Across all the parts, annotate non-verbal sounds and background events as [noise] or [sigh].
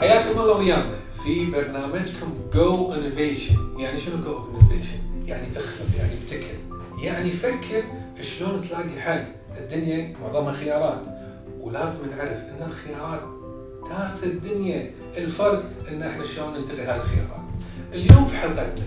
حياكم الله ويانا في برنامجكم Go Innovation يعني شنو Go Innovation يعني اخلق يعني ابتكر. يعني فكر شلون تلاقي حل. الدنيا معظمها خيارات. ولازم نعرف إن الخيارات تارس الدنيا. الفرق إن إحنا شلون ننتقي هاي الخيارات اليوم في حلقتنا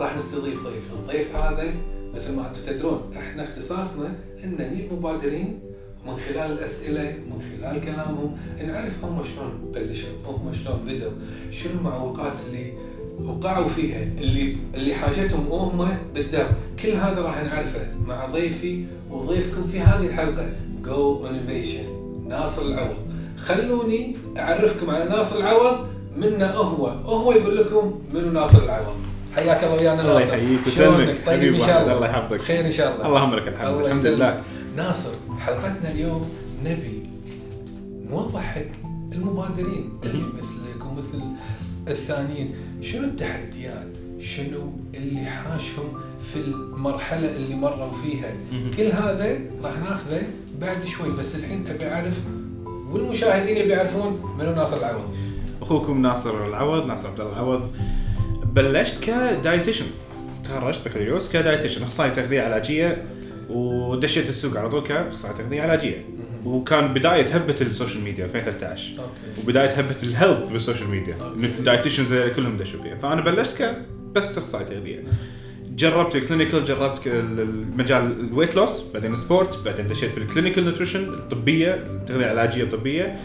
راح نستضيف ضيف الضيف هذا مثل ما أنتم تدرون إحنا اختصاصنا ان نجيب مبادرين ومن خلال الأسئلة ومن خلال كلامهم نعرف هم شلون بلشوا هم شلون بدوا شنو المعوقات اللي وقعوا فيها اللي اللي حاجتهم وهم بالدرب كل هذا راح نعرفه مع ضيفي وضيفكم في هذه الحلقة. Go Innovation ناصر العوض. خلوني أعرفكم على ناصر العوض منا هو. هو يقول لكم منو ناصر العوض. حياك الله ويانا الله ناصر. يحييك شلونك؟ ويسلمك طيب إن شاء الله الله. يحفظك. خير إن شاء الله. اللهم لك الحمد. الله الحمد لله. ناصر حلقتنا اليوم نبي نوضح حق المبادرين اللي مثلك ومثل الثانيين. شنو التحديات؟ شنو اللي حاشهم في المرحلة اللي مروا فيها. كل هذا راح ناخذه بعد شوي بس الحين أبي أعرف والمشاهدين يبي يعرفون منو ناصر العوض. أخوكم ناصر العوض ناصر عبد الله العوض. بلشت كدايتيشن. تخرجت بكالوريوس ك dietitian أخصائي تغذية علاجية. ودشيت السوق على طول كاخصائي تغذيه علاجية. وكان بداية هبة ال social media 2013 okay. وبداية هبة ال health بال social media. ال dietitians كلهم دشوا فيها. فأنا بلشت ك بس اخصائي تغذيه جربت ال clinical جربت المجال ال weight loss بعدين ال sport بعدين دشيت بال clinical nutrition الطبية التغذيه العلاجيه الطبيه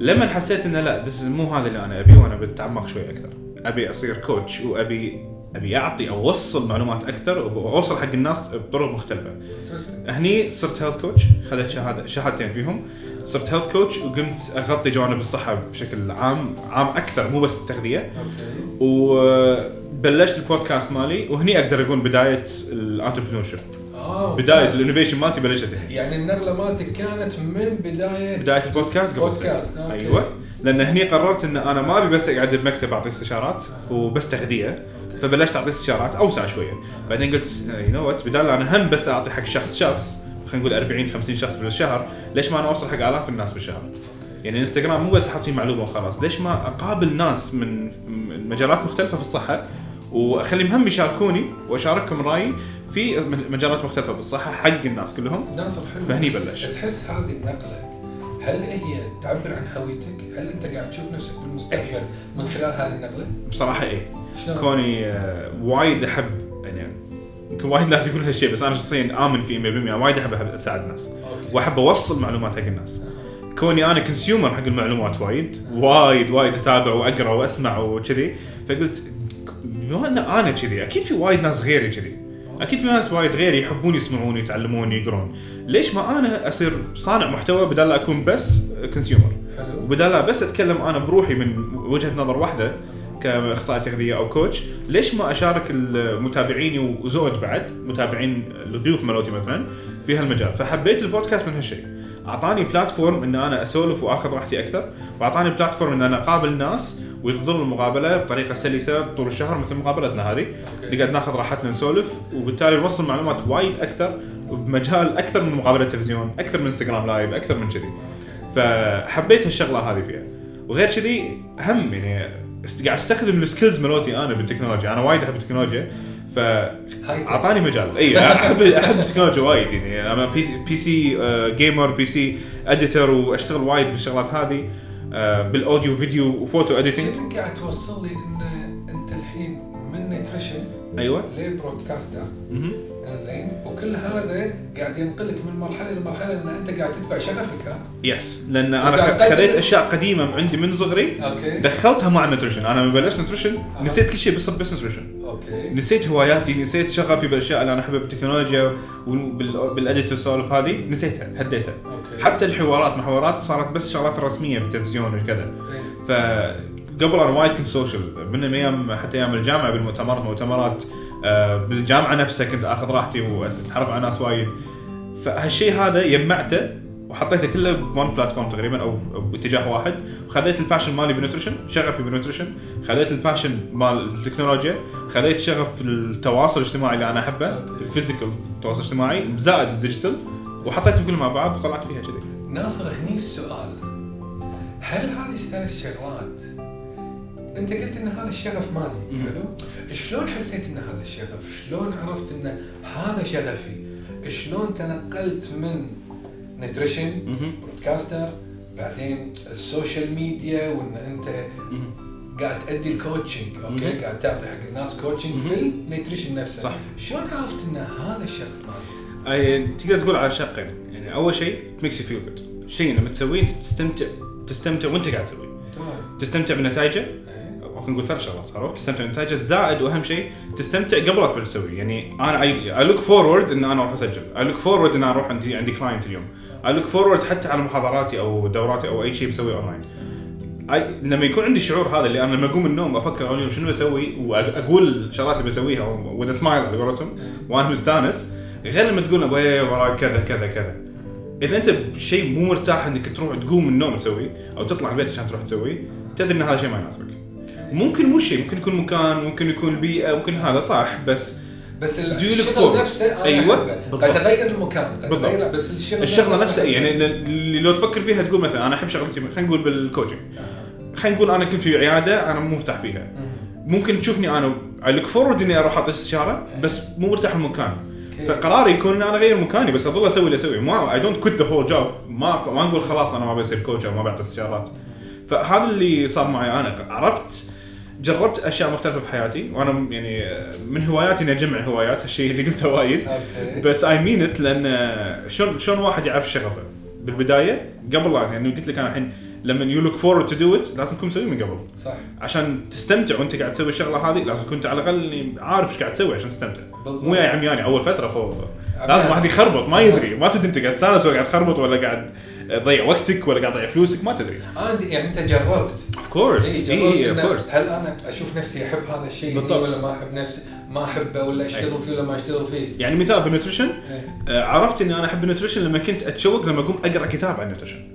لما حسيت إنه لا مو هذا اللي أنا أبيه وأنا بتعمق شوي أكثر. أبي أصير coach وأبي أبي أعطي أو أوصل معلومات أكثر وأوصل حق الناس بطرق مختلفة. هني صرت health coach خذيت شهاده شهادتين فيهم صرت health coach وقمت أغطي جوانب الصحة بشكل عام عام أكثر مو بس التغذية okay وبلشت البودكاست مالي وهني أقدر أقول بداية ال entrepreneurship آه بدايه. ال innovation مالتي بلشت هنا يعني النقلة مالتك كانت من بداية بداية البودكاست قبل. بودكاست. أيوه لأن هني قررت إن أنا ما أبي بس أقعد بمكتب أعطي استشارات وبس تغذية. فبلشت اعطي استشارات أوسع شوية بعدين قلت you know what بدال أنا هم بس أعطي حق شخص شخص خلينا نقول 40 50 شخص بالشهر ليش ما أنا أوصل حق آلاف الناس بالشهر يعني إنستغرام مو بس أحط فيه معلومة وخلاص ليش ما أقابل ناس من مجالات مختلفة في الصحة واخليهم هم يشاركوني وأشاركهم رأيي في مجالات مختلفة بالصحة حق الناس كلهم ناصر حلو فهني بلش. تحس هذه النقلة هل هي تعبر عن هويتك؟ هل أنت قاعد تشوف نفسك بالمستقبل من خلال هذه النقلة؟ بصراحة إيه؟ كوني آه، وايد أحب يعني يمكن وايد ناس يقولون هالشيء بس أنا شخصيا آمن فيه 100% وايد أحب أساعد الناس وأحب أوصل معلومات حق الناس. كوني أنا consumer حق المعلومات وايد وايد وايد أتابع وأقرأ وأسمع وكذي. فقلت بما أن أنا كذي أكيد في وايد ناس غيري كذي. أكيد في ناس وايد غيري يحبون يسمعون يتعلمون يقرون. ليش ما أنا أصير صانع محتوى بدل لا أكون بس consumer حلو. وبدال لا بس أتكلم أنا بروحي من وجهة نظر واحدة كاخصائي تغذية أو coach ليش ما أشارك المتابعيني وزود بعد متابعين الضيوف مالوتي مثلا في هالمجال؟ فحبيت البودكاست من هالشيء. أعطاني platform إن أنا أسولف وأخذ راحتي أكثر وأعطاني platform إن أنا أقابل ناس وتظل المقابلة بطريقة سلسة طول الشهر مثل مقابلتنا هذه. قاعد ناخذ راحتنا نسولف وبالتالي نوصل معلومات وايد أكثر وبمجال أكثر من مقابلة تلفزيون أكثر من انستغرام live أكثر من كذي. فحبيت هالشغلة هذه فيها. وغير كذي هم يعني قاعد استخدم ال skills مالوتي أنا بالتكنولوجيا. أنا وايد أحب التكنولوجيا high tech. فاعطاني مجال. إي احب أحب التكنولوجيا وايد يعني. أنا P, PC gamer PC editor وأشتغل وايد بالشغلات هذه آه، بال audio video و photo editing قاعد توصل لي إن أنت الحين من nutrition أيوه. ل broadcaster. زين وكل هذا قاعد ينقلك من مرحلة لمرحلة ان أنت قاعد تتبع شغفك ها؟ yes لأن أنا خذيت أشياء قديمة عندي من صغري okay. دخلتها مع ال nutrition أنا لما بلشت nutrition. نسيت كل شيء بس بس nutrition okay. نسيت هواياتي نسيت شغفي بالأشياء اللي أنا أحبها بالتكنولوجيا وال edit والسوالف هذه نسيتها هديتها. okay. حتى الحوارات محاورات صارت بس شغلات رسمية بالتلفزيون وكذا. إيه. فقبل أنا وايد كنت social. من أيام حتى أيام الجامعة بالمؤتمرات مؤتمرات آه، بالجامعة نفسها كنت آخذ راحتي وأتعرف على ناس وايد. فهالشيء هذا جمعته وحطيته كله ب one platform تقريبا أو باتجاه واحد. وخذيت ال passion مالي بال nutrition شغفي بالنوتريشن خذيت ال passion مال التكنولوجيا. خذيت شغف التواصل الاجتماعي اللي أنا أحبه. ال physical التواصل الاجتماعي زائد ال digital وحطيتهم كلهم مع بعض وطلعت فيها كذي. ناصر هني السؤال. هل هذه الثلاث شغلات انت قلت إن هذا الشغف مالي. حلو شلون حسيت إن هذا الشغف شلون عرفت إن هذا شغفي شلون تنقلت من nutrition مهم. broadcaster بعدين ال social media وإن أنت. قاعد تأدي ال coaching okay. قاعد تعطي حق الناس coaching. في ال nutrition نفسه صح. شلون عرفت إن هذا الشغف مالي؟ أي تقدر تقول على شقين يعني أول شيء makes you feel good شيء لما تسويه أنت تستمتع تستمتع وأنت قاعد تسويه تستمتع بنتائجه إيه. خلينا نقول ثلاث شغلات صاروا. تستمتع بنتائجه زائد وأهم شيء تستمتع قبل لا تسوي. يعني أنا I look forward إن أنا أروح أسجل. I look forward إن أنا أروح عندي عندي client اليوم. I look forward حتى على محاضراتي أو دوراتي أو أي شيء بسويه اونلاين اي لما يكون عندي الشعور هذا اللي أنا لما أقوم من النوم أفكر اول يوم شنو بسوي؟ وأقول الشغلات اللي بسويها with smile على قولتهم. وأنا مستانس. غير لما تقول أبوي وراي كذا كذا كذا. إذا أنت بشيء مو مرتاح إنك تروح تقوم من النوم تسويه أو تطلع البيت عشان تروح تسويه تدري إن هذا شيء ما يناسبك. ممكن مو شيء ممكن يكون مكان ممكن يكون البيئه ممكن هذا صح بس بس الشغل؟ نفسه. بالضبط. قد أغير المكان قد بالضبط. أغير بس الشغل الشغلة نفسها أحبه. يعني اللي لو تفكر فيها تقول مثلا أنا أحب شغلتي خلينا نقول بالكوتشنج آه. خلينا نقول أنا كنت في عيادة أنا مو مرتاح فيها. ممكن تشوفني أنا I look forward إني أروح أعطي استشارة بس مو مرتاح المكان. فقراري يكون إن أنا أغير مكاني بس أظل أسوي اللي أسويه ما I don't quit the whole job ما ما نقول خلاص أنا ما بصير coach أو ما بعطي استشارات فهذا اللي صار معي أنا عرفت جربت أشياء مختلفة في حياتي وأنا يعني من هواياتي إني أجمع هوايات هالشيء اللي قلته وايد. okay. بس I mean it لأن شلون شلون واحد يعرف شغفه؟ بالبداية قبل لا يعني قلت لك أنا الحين لما you look forward to do it لازم تكون مسوي من قبل. صح. عشان تستمتع وأنت قاعد تسوي الشغلة هذه لازم تكون على الأقل عارف إيش قاعد تسوي عشان تستمتع. بالضبط. مو يا عمياني أول فترة فوق. لازم واحد يخربط ما يدري. ما تدري أنت قاعد تستانس ولا قاعد تخربط ولا قاعد تضيع وقتك ولا قاعد تضيع فلوسك ما تدري. أنا يعني أنت جربت. of course إي جربت of course هل أنا أشوف نفسي أحب هذا الشيء بالضبط. ولا ما أحب نفسي؟ ما أحبه ولا أشتغل فيه ولا ما أشتغل فيه. يعني مثال بال nutrition إيه. آه، عرفت إني أنا أحب ال nutrition لما كنت أتشوق لما أقوم أقرأ كتاب عن ال nutrition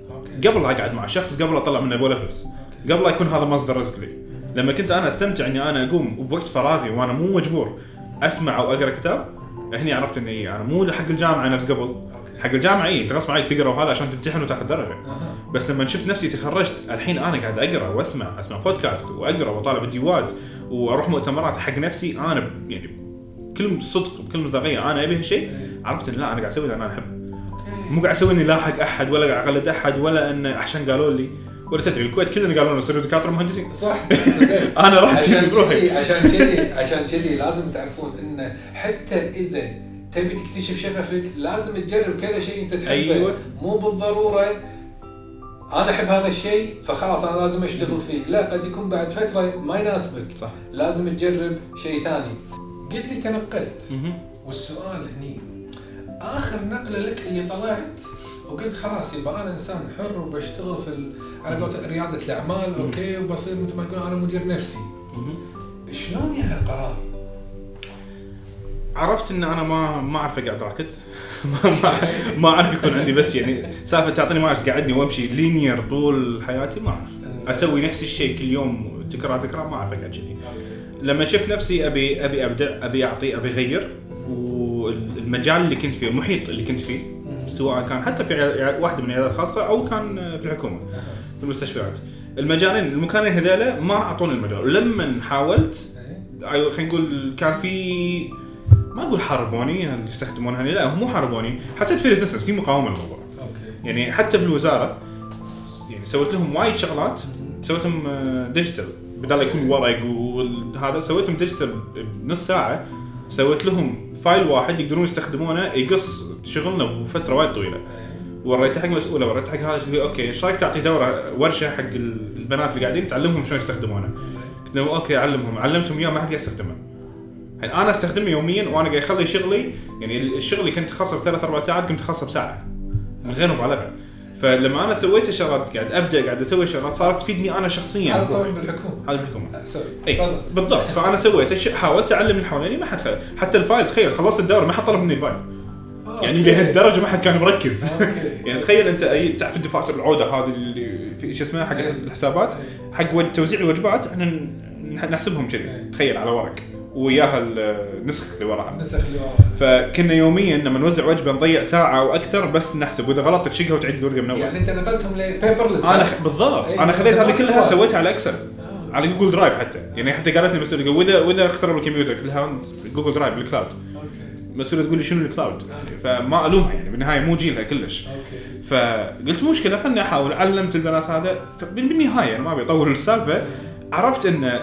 قبل لا أقعد مع شخص قبل أطلع منه ولا فلوس. قبل لا يكون هذا مصدر رزق لي. لما كنت أنا أستمتع إني أنا أقوم بوقت فراغي وأنا مو مجبور أسمع أو أقرأ كتاب هني عرفت إني أنا مو حق الجامعة نفس قبل. أوكي. حق الجامعة إي انت غصب عليك تقرأ وهذا عشان تمتحن وتاخذ درجة. أها. بس لما شفت نفسي تخرجت الحين أنا قاعد أقرأ وأسمع أسمع بودكاست وأقرأ وأطالع فيديوهات وأروح مؤتمرات حق نفسي أنا يعني بكل صدق بكل مصداقية أنا أبي هالشيء. إيه. عرفت إن لا أنا قاعد أسوي اللي أنا احبه مو قاعد أسوي إني لاحق أحد ولا قاعد أقلد أحد ولا إن عشان قالوا لي. ولا تدري الكويت كلنا قالوا لنا صيروا دكاترة مهندسين. صح [laughs] صدق. أنا رحت عشان [laughs] كذي عشان كذي عشان كذي لازم تعرفون إن حتى إذا تبي تكتشف شغفك لازم تجرب كذا شيء أنت تحبه. أيوة. مو بالضرورة أنا أحب هذا الشيء فخلاص أنا لازم أشتغل فيه. لا قد يكون بعد فترة ما يناسبك. صح. لازم تجرب شيء ثاني. قلت لي تنقلت. والسؤال هني آخر نقلة لك اللي طلعت وقلت خلاص يبقى أنا إنسان حر وبشتغل في ال... على قولة ريادة الأعمال أوكي وبصير مثل ما تقول أنا مدير نفسي. شلون يا هالقرار؟ عرفت إن أنا ما ما أعرف أقعد راكد [laughs] ما أعرف يكون عندي بس يعني سالفة تعطيني ما تقعدني وأمشي linear طول حياتي ما أعرف. أسوي نفس الشيء كل يوم تكرار تكرار ما أعرف أقعد كذي لما شفت نفسي ابي أبي ابدع أبي اعطي أبي أغير والمجال اللي كنت فيه المحيط اللي كنت فيه سواء كان حتى في واحدة من العيادات الخاصه أو كان في الحكومة في المستشفيات. المجالين المكانين هذيلا ما أعطوني المجال. ولما حاولت إيه. أيوة خلينا نقول كان في ما أقول حاربوني اللي يستخدمونها؟ لا هم مو حاربوني. حسيت في resistance في مقاومة للموضوع. أوكي. يعني حتى في الوزارة يعني سويت لهم وايد شغلات. سويتهم digital بدل لا يكون ورق وهذا سويتهم digital بنص ساعة. سويت لهم file واحد يقدرون يستخدمونه يقص شغلنا بفترة وايد طويلة. وريته حق مسؤولة وريته حق هذا له أوكي إيش رايك تعطي دورة ورشة حق البنات اللي قاعدين تعلمهم شلون يستخدمونه. قلت لهم أوكي علمهم علمتهم إياه ما حد يستخدمه يعني أنا أستخدمه يوميا وأنا قاعد اخلي شغلي يعني الشغل اللي كنت اخلصه بثلاث أربع ساعات كنت اخلصه بساعة من غير مبالغة فلما أنا سويت الشغلات قاعد أبدأ قاعد أسوي شغلات صارت تفيدني أنا شخصيا. هذا طبعا بالحكومة. هذا بالحكومة. آه، sorry اي تفضل. بالضبط. فأنا سويت حاولت أعلم اللي حواليني ما حد خل... حتى ال file تخيل خلصت الدوره ما حد طلب مني ال file. آه، يعني. لهالدرجه ما حد كان مركز. [laughs] يعني تخيل أنت أي تعرف الدفاتر العودة هذه اللي في شو اسمه حق إيه. الحسابات؟ إيه. حق توزيع الوجبات إحنا نحسبهم كذي. إيه. تخيل على ورق. وياها النسخ اللي وراها. النسخ اللي وراها. فكنا يوميا لما نوزع وجبة نضيع ساعة أو أكثر بس نحسب وإذا غلط تشيكها وتعيد الورقة من أول. يعني أنت نقلتهم ل paperless أنا خ... بالضبط. أي، أنا خذيت هذه كلها. سويتها على Excel آه. على Google Drive حتى. يعني حتى قالت لي مسؤولة واذا وإذا اختربوا الكمبيوتر كلها Google Drive بال cloud أوكي. مسؤولة تقول لي شنو ال cloud فما ألومها يعني بالنهايه مو جيلها كلش. أوكي. فقلت مشكلة خلني أحاول. علمت البنات هذا. بالنهاية أنا ما أبي أطول السالفة. عرفت إن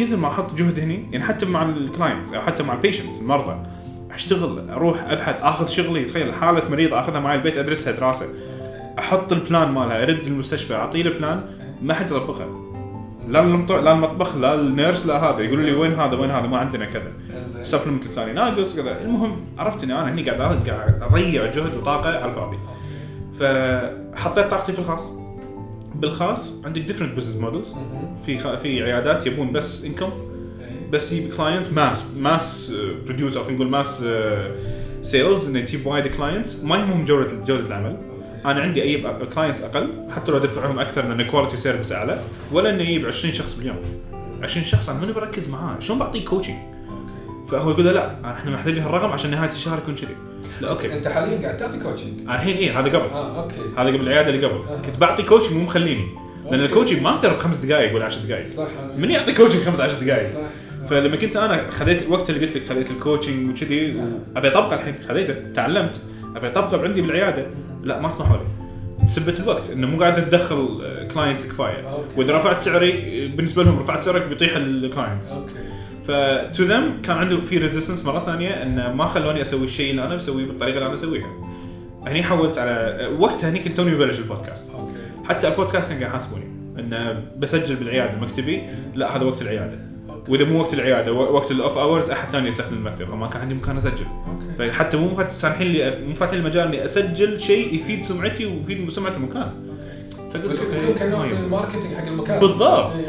كثر ما أحط جهد هني يعني حتى مع ال clients أو حتى مع ال patients المرضى أشتغل أروح أبحث أخذ شغلي تخيل حالة مريض أخذها معي البيت أدرسها دراسة. أحط ال plan مالها أرد المستشفى أعطيه ال plan ما حد يطبقها لا. لا المطبخ لا ال nurse لا هذا. يقولوا لي وين هذا وين هذا؟ ما عندنا كذا. supplement الثاني ناقص كذا. المهم عرفت اني أنا هني قاعد أضيع جهد وطاقة على الفاضي. فحطيت طاقتي في الخاص. بالخاص عندك different business models. في خ... في عيادات يبون بس انكم إيه. بس يجيب client mass mass produce أو خلينا نقول mass sales إنه تجيب وايد clients ما يهمهم جوده جوده العمل. أنا عندي أي clients أقل حتى لو أدفعهم أكثر لأن quality service أعلى ولا إنه يجيب 20 شخص باليوم. 20 شخص أنا ماني بركز معاه. شلون بعطيه coaching فهو يقول له لا إحنا محتاج هالرقم عشان نهاية الشهر يكون كذي. لا أوكي. أنت حاليا قاعد تعطي coaching الحين إيه هذا قبل. آه أوكي. هذا قبل العيادة اللي قبل. آه. كنت بعطي coaching مو مخليني. لأن. ال coaching ما ترى بخمس دقائق ولا 10 دقائق صح من يعطي coaching خمس 10 دقائق صح صح. فلما كنت أنا خذيت الوقت اللي قلت لك خذيت ال coaching وكذي آه. أبي أطبقه الحين. خذيته تعلمت. أبي أطبقه عندي بالعيادة. لا ما أسمحوا لي. تثبت الوقت. إنه مو قاعد تدخل clients كفاية. أوكي. وإذا رفعت سعري بالنسبة لهم رفعت سعرك بيطيح ال clients أوكي. ف to them كان عنده في resistance مرة ثانية انه ما خلوني أسوي الشيء اللي أنا بسويه بالطريقة اللي أنا اسويها. هني حولت على وقتها هني كنت توني ببلش البودكاست. أوكي. حتى البودكاست كانوا قاعد يحاسبوني انه بسجل بالعيادة مكتبي لا هذا وقت العيادة. أوكي. وإذا مو وقت العيادة وقت ال off hours أحد ثاني يستخدم المكتب فما كان عندي مكان أسجل. أوكي. فحتى مو سامحين لي مو فاتحين المجال إني أسجل شيء يفيد سمعتي ويفيد سمعه المكان. أوكي. فقلت أوكي كان. ال marketing حق المكان. بالضبط. إيه،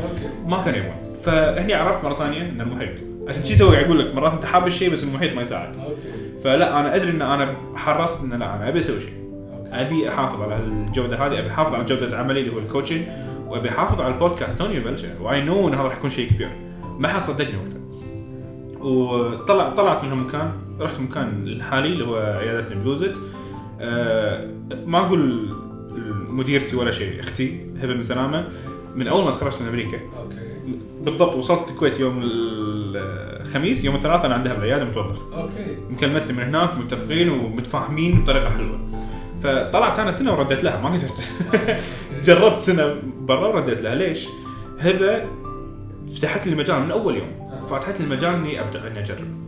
ما كان يبغى. فهني عرفت مرة ثانية ان المحيط عشان شي تو أقول لك مرات أنت حاب الشيء بس المحيط ما يساعد. أوكي. فلا أنا أدري إن أنا حرصت إن لا أنا أبي أسوي شيء أبي أحافظ على الجوده هذه أبي أحافظ على جودة عملي اللي هو ال coaching وأبي أحافظ على البودكاست توني ببلشه و I know إن هذا راح يكون شيء كبير. ما حد صدقني وقتها. وطلع طلعت من مكان. رحت مكان الحالي اللي هو عيادتنا بلوزت أه ما أقول مديرتي ولا شيء أختي هبة من سلامة. من أول ما تخرجت من أمريكا. okay. بالضبط وصلت الكويت يوم الخميس يوم الثلاثاء أنا عندها بالعيادة متوظف. okay. مكلمتي من هناك متفقين ومتفاهمين بطريقة حلوة. فطلعت أنا سنة ورديت لها ما قدرت [laughs] جربت سنة برا ورديت لها. ليش؟ هبة فتحت لي المجال من أول يوم. فتحت لي المجال إني أبدأ إني أجرب.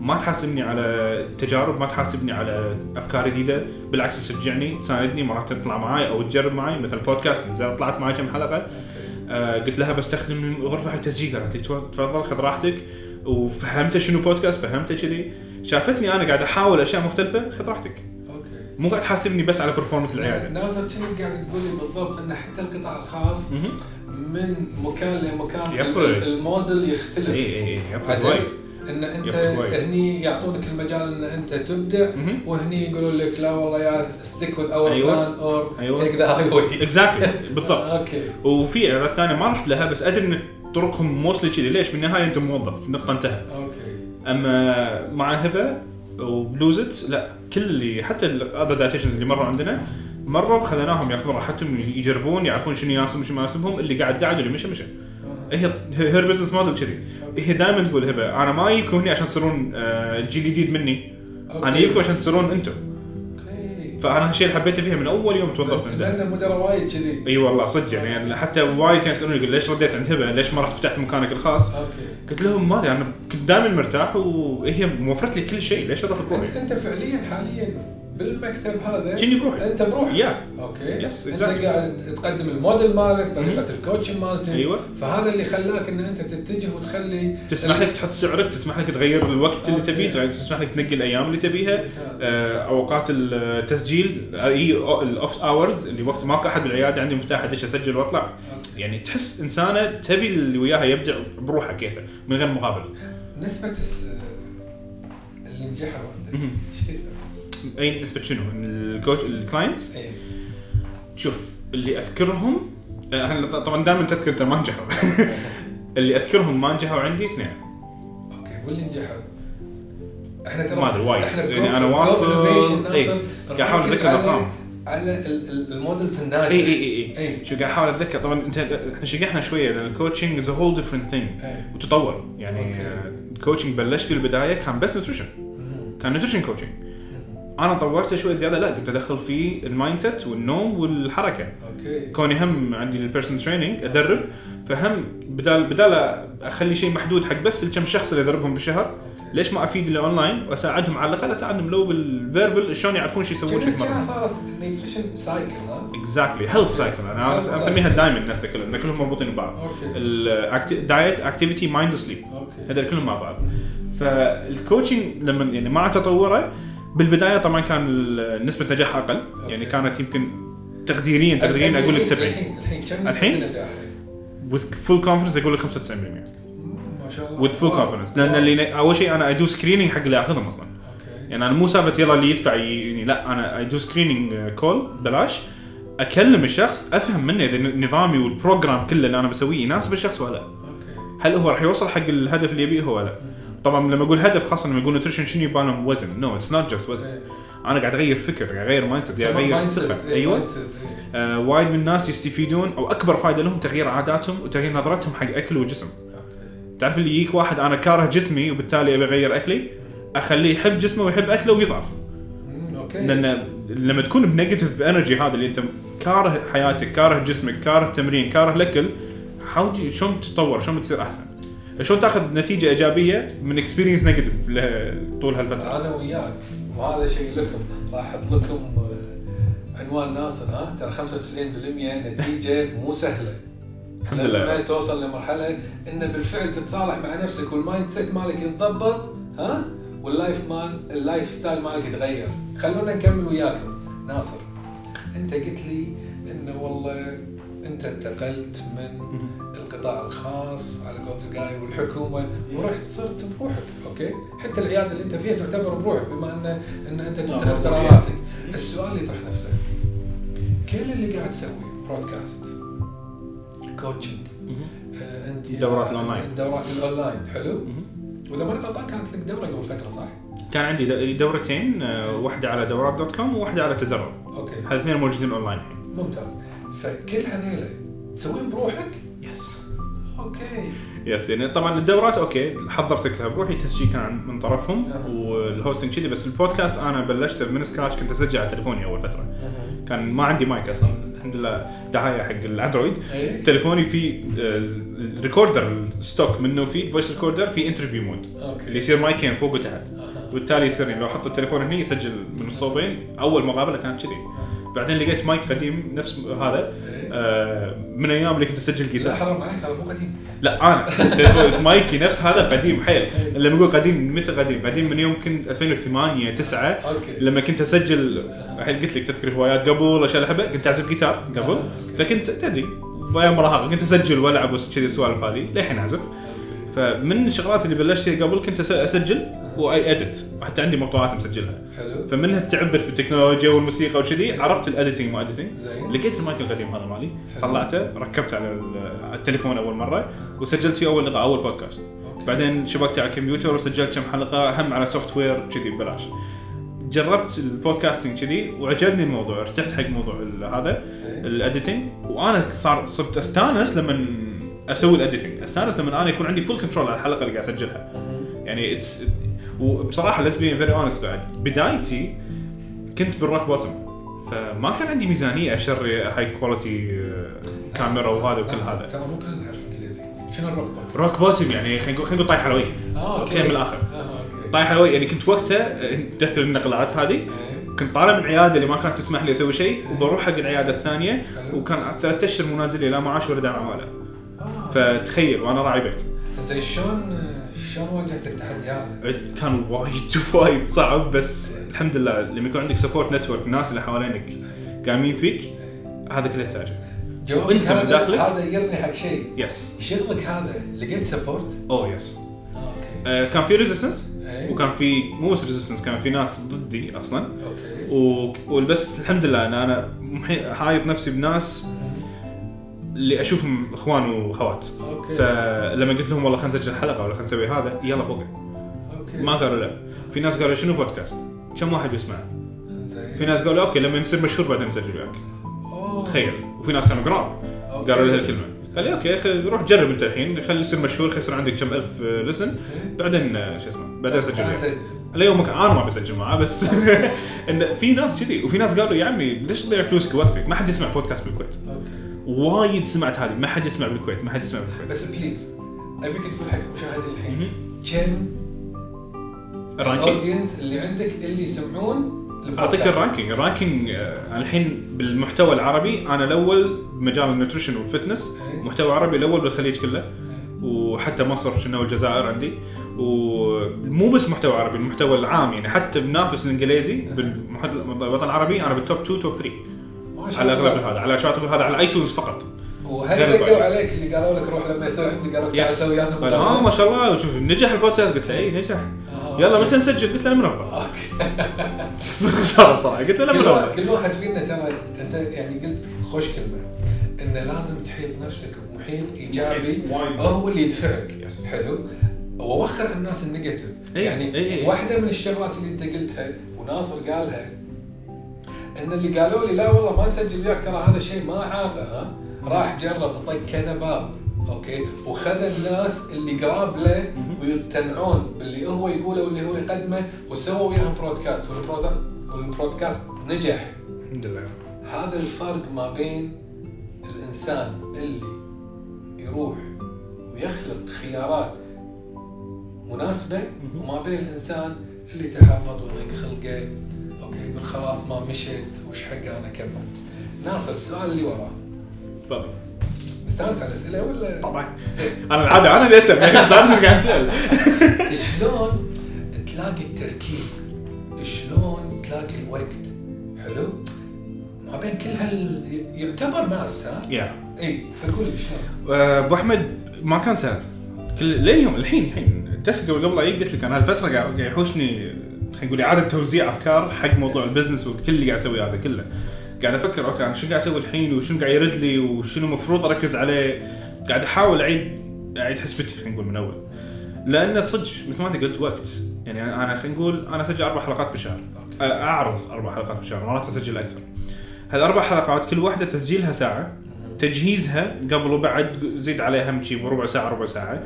ما تحاسبني على تجارب ما تحاسبني على أفكار جديدة. بالعكس تشجعني تساندني مرات تطلع معاي أو تجرب معي مثل بودكاست نزلت طلعت معي كم حلقة. آه قلت لها بستخدم غرفة حق التسجيل قالت لي "تفضل- خذ راحتك. وفهمتها شنو بودكاست فهمتها كذي. شافتني أنا قاعد أحاول أشياء مختلفة خذ راحتك. okay. مو قاعد تحاسبني بس على performance العيادة. ناصر كنت قاعد تقول لي بالضبط إن حتى القطاع الخاص. من مكان لمكان يفرق. الموديل يختلف. اي اي اي يفرق وايد. إن أنت. هني يعطونك المجال إن أنت تبدع. وهني يقولون لك لا والله يا stick with our. plan or. take the highway exactly بالضبط okay وفي عيادات ثانية ما رحت لها بس أدري إن طرقهم موصلي كذي ليش؟ بالنهايه أنت موظف نقطة انتهى okay أما مع هبة وبلوزت لا كل اللي حتى ال other dietitians اللي مروا عندنا مروا خليناهم ياخذون راحتهم يجربون يعرفون شنو يناسبهم وشنو ما يناسبهم اللي قاعد قاعد واللي مشى مشى هي her business model كذي. هي دائما تقول هبة أنا ما يجيكم هني عشان تصيرون آه، الجيل الجديد مني. okay. أنا جايبكم عشان تصيرون أنتم. فأنا هالشيء اللي حبيته فيها من أول يوم توظفت عندها. أتمنى مدراء وايد كذي. أي والله صدق يعني حتى وايد كانوا يسألوني يقول ليش رديت عند هبة؟ ليش ما رحت فتحت مكانك الخاص؟ okay. قلت لهم ما أدري أنا كنت دائما مرتاح وهي موفرت لي كل شيء ليش أروح بروحي؟ أنت فعليا حاليا بالمكتب هذا كني بروحي أنت بروحك yeah okay Yes, أنت exactly. قاعد تقدم الموديل مالك طريقة ال coaching مالتك أيوه فهذا اللي خلاك إن أنت تتجه وتخلي تسمح لك تحط سعرك تسمح لك تغير الوقت اللي. تبيه تسمح لك تنقي الأيام اللي تبيها. آه، أوقات التسجيل اي ال off hours اللي وقت ماكو أحد بالعيادة عندي مفتاح ادش أسجل وأطلع. يعني تحس إنسانة تبي اللي وياها يبدع بروحه كيفه من غير مقابل نسبة الس- اللي نجحوا عندك. إيش كثر؟ أي نسبة شنو؟ ال coach ال clients شوف اللي أذكرهم آه، إحنا طبعا دائما تذكر ما نجحوا [laughs] اللي أذكرهم ما نجحوا عندي اثنين okay واللي نجحوا إحنا ترى ما أدري وايد. يعني أنا واصل- إيه. قاعد أحاول نركز أتذكر على ال models الناجحة اي اي اي. اي شو قاعد أحاول أتذكر طبعا انت إحنا شقحنا شوية لأن ال coaching is whole different thing. وتطور يعني. آه، ال coaching بلشت في البداية كان بس nutrition. كان nutrition coaching أنا طورته شوي زيادة لا كنت أدخل فيه ال mindset والنوم والحركة. أوكي. كوني هم عندي ال personal training أدرب. فهم بدال بدال أخلي شيء محدود حق بس الكم شخص اللي ادربهم بالشهر okay. ليش ما أفيد اللي اونلاين وأساعدهم؟ على الأقل أساعدهم لو بال verbal شلون يعرفون شو يسوون كأنها يتمرنون صارت nutrition cycle exactly health cycle أنا أسميها. دايموند نفسها كلهم لأن كلهم مربوطين ببعض. ال diet activity mind sleep هذول كلهم مع بعض. فال coaching لما يعني مع تطوره بالبداية طبعا كان نسبة نجاح أقل. يعني okay. كانت يمكن تقديريا تقديريا أقول لك 70 الحين الحين كم الحين؟ نجاح؟ full confidence أقول لك 95% ما شاء الله. Full wow. confidence. لأن. اللي أول شيء أنا أ do screening حق اللي أخذهم أصلا. okay. يعني أنا مو سالفة يلا اللي يدفع يعني لا أنا أ do screening call بلاش. أكلم الشخص أفهم منه إذا نظامي وال program كله اللي أنا بسويه يناسب الشخص ولا لا. هل هو راح يوصل حق الهدف اللي يبيه هو ولا لا. طبعا لما أقول هدف خاصه لما يقول nutrition شنو يبان لهم؟ وزن. no it's not just وزن. أنا قاعد أغير فكر قاعد أغير mindset قاعد أغير ثقة. أيوه. أيوه آه وايد من الناس يستفيدون أو أكبر فائده لهم تغيير عاداتهم وتغيير نظرتهم حق أكل وجسم. okay. تعرف اللي يجيك واحد أنا كاره جسمي وبالتالي أبي أغير أكلي أخليه يحب جسمه ويحب أكله ويضعف. أوكي. لأن لما تكون ب negative energy هذا اللي أنت كاره حياتك كاره جسمك كاره التمرين كاره الأكل حاول شلون تتطور؟ شلون تصير أحسن؟ شلون تاخذ نتيجة إيجابية من experience negative طول هالفترة؟ أنا وياك وهذا شيء لكم راح أحط لكم آه، عنوان ناصر ها؟ ترى 95% نتيجة مو سهلة. الحمد لما لله توصل لمرحلة إن بالفعل تتصالح مع نفسك وال mindset مالك يتضبط ها؟ وال life مال ال lifestyle مالك يتغير. خلونا نكمل وياكم. ناصر أنت قلت لي انه والله أنت انتقلت من القطاع الخاص على قولة القايل والحكومة ورحت صرت بروحك okay؟ حتى العيادة اللي أنت فيها تعتبر بروحك بما ان أن أنت تتخذ قراراتك. السؤال اللي يطرح نفسه كل اللي قاعد تسوي podcast coaching آه، انت دورات الأونلاين. الدورات الأونلاين. حلو. وإذا ماني غلطان كانت لك دورة قبل فترة صح؟ كان عندي دورتين آه، واحدة على دورات dot com وواحدة على تدرب. okay. هالاثنين موجودين أونلاين الحين. ممتاز. فكل هذيلا تسوين بروحك؟ يس أوكي. يس يعني طبعا الدورات okay حضرت لها بروحي تسجيل كان من طرفهم. وال hosting كذي بس البودكاست أنا بلشت من scratch كنت أسجل على تليفوني أول فترة. كان ما عندي مايك أصلا الحمد لله دعاية حق ال Android. إيه. تليفوني فيه ال recorder ال stock منه فيه voice recorder في interview mode اللي okay يصير مايكين فوق وتحت. وبالتالي يصير يعني لو أحط التليفون هني يسجل من الصوبين. أول مقابلة كانت كذي. بعدين لقيت مايك قديم نفس هذا. إيه. آه، من أيام اللي كنت أسجل لا جيتار. حرام عليك هذا مو قديم. لا أنا مايكي نفس هذا قديم حيل. لما أقول قديم متى قديم؟ قديم من يوم كنت 2008 9 okay. لما كنت أسجل الحين قلت لك تذكر هوايات قبل اشياء الحبه كنت أعزف جيتار قبل. آه،. فكنت تدري بايام مراهقه كنت أسجل وألعب وكذي السوالف هذه للحين أعزف. فمن الشغلات اللي بلشت فيها قبل كنت أسجل وايد edit وحتى عندي مقطوعات مسجلها. حلو. فمنها تعبت بالتكنولوجيا والموسيقى وكذي عرفت ال editing مو editing. لقيت المايك القديم هذا مالي. طلعته ركبته على ال- على التليفون أول مرة وسجلت فيه أول لقاء أول بودكاست. okay. بعدين شبكت على الكمبيوتر وسجلت كم حلقة هم على software كذي ببلاش. جربت ال podcasting كذي وعجبني الموضوع ارتحت حق موضوع هذا إيه. ال editing. وأنا صار صرت أستانس لما أسوي ال editing أستانس لما أنا يكون عندي full control على الحلقة اللي قاعد أسجلها. يعني it's وبصراحة let's be very honest بعد. بدايتي كنت بال rock bottom فما كان عندي ميزانية اشتري high quality كاميرا وهذا وكل هذا. ترى مو كلنا نعرف إنجليزي. شنو ال rock bot؟ rock bottom يعني خلينا نقول خلينا نقول طايح حلوي آه okay. من الآخر. okay. طايح حلوي يعني كنت وقتها دخل النقلات هذه إيه. كنت طالع من عيادة اللي ما كانت تسمح لي أسوي شيء وبروح حق العيادة الثانية. وكان ثلاث أشهر منازل لي لا معاش ولا دعم عمالة. آه. فتخيل وأنا راعي بيت زين شلون شلون واجهت التحدي هذا؟ كان وايد [laughs] وايد صعب بس الحمد لله لما يكون عندك support network الناس اللي حوالينك قايمين فيك هذا كله يحتاجه جوابك هذا داخلك؟ هذا يرني حق شيء yes شغلك هذا لقيت support؟ oh yes okay آه كان في resistance إيه. وكان في مو بس resistance كان في ناس ضدي أصلا okay وبس الحمد لله ان أنا محي- حايط نفسي بناس اللي أشوفهم اخوان وأخوات. okay. فلما قلت لهم والله خلينا نسجل حلقة ولا خلينا نسوي هذا يلا فوق okay. ما قالوا لا. في ناس قالوا شنو بودكاست؟ كم واحد يسمعه زين. في ناس قالوا okay لما نصير مشهور بعدين نسجل وياك. تخيل. وفي ناس كانوا قراب. قالوا لي هالكلمة. قال لي okay خل روح جرب أنت الحين. خلي يصير مشهور خلي يصير عندك كم ألف listen okay. بعدين آه، شو اسمه؟ بعدين سجل. اليوم أنا ما بسجل معاه بس [laughs] إن في ناس كذي. وفي ناس قالوا يا عمي ليش تضيع فلوسك ووقتك ما حد يسمع بودكاست بالكويت okay. وايد سمعت هذه ما حد يسمع بالكويت ما حد يسمع بالكويت. بس please ابيك تقول حق المشاهدين الحين. كم ال audience اللي عندك اللي يسمعون أعطيك؟ الرانكينج الرانكينج آه، الحين بالمحتوى العربي أنا الأول بمجال ال nutrition وال fitness إيه. محتوى عربي الأول بالخليج كله. وحتى مصر شنو والجزائر عندي. ومو بس محتوى عربي المحتوى العام يعني حتى بنافس الإنجليزي بالوطن العربي أنا بال top 2 top 3 ما شاء على الله. اغلب هذا على شاطئ هذا على iTunes فقط وهل دقوا. عليك اللي قالوا لك روح لما يصير عندي قالوا لك تعال. سوي قال آه ما شاء الله شوف نجح البودكاست قلت له اي نجح آه، يلا. متى نسجل؟ قلت له أنا من افضل [laughs] okay [laughs] باختصار بصراحة قلت له أنا كل من واحد افضل كل واحد فينا ترى أنت يعني قلت خوش كلمة إنه لازم تحيط نفسك بمحيط إيجابي. هو اللي يدفعك yes. حلو ووخر عن الناس ال negative إي، يعني إي، إي. واحدة من الشغلات اللي أنت قلتها وناصر قالها إن اللي قالوا لي لا والله ما نسجل وياك ترى هذا الشيء ما عابه ها؟ راح جرب طق كذا باب okay؟ وخذ الناس اللي قراب له ويقتنعون باللي هو يقوله واللي هو يقدمه وسووا وياهم بودكاست والبودكاست نجح. الحمد لله. هذا الفرق ما بين الإنسان اللي يروح ويخلق خيارات مناسبة وما بين الإنسان اللي تحبط ويضيق خلقه okay يقول خلاص ما مشيت وش حق أنا أكمل. ناصر السؤال اللي وراه. تفضل. مستانس على الأسئلة ولا؟ طبعا. زين. أنا العادة أنا اللي أسأل اللي قاعد أسأل. [laughs] شلون تلاقي التركيز؟ شلون تلاقي الوقت؟ حلو؟ ما بين كل هال يعتبر ماس ها؟ يا إي فقول لي شلون. آه، أبو أحمد ما كان سهل. كل لليوم الحين الحين. it's قبل قبل قلت لك أنا هالفترة قاعد يحوشني خلينا نقول إعادة توزيع أفكار حق موضوع ال business وكل اللي قاعد اسويه هذا كله. قاعد أفكر okay أنا شنو قاعد أسوي الحين وشنو قاعد يرد لي وشنو المفروض أركز عليه؟ قاعد أحاول أعيد أعيد حسبتي خلينا نقول من أول. لأن صدق مثل ما أنت قلت وقت. يعني أنا خلينا نقول أنا أسجل أربع حلقات بالشهر أعرض أربع حلقات بالشهر مرات اسجل أكثر. هالاربع حلقات كل واحدة تسجيلها ساعة تجهيزها قبل وبعد زيد عليها شي ربع ساعة ربع ساعة.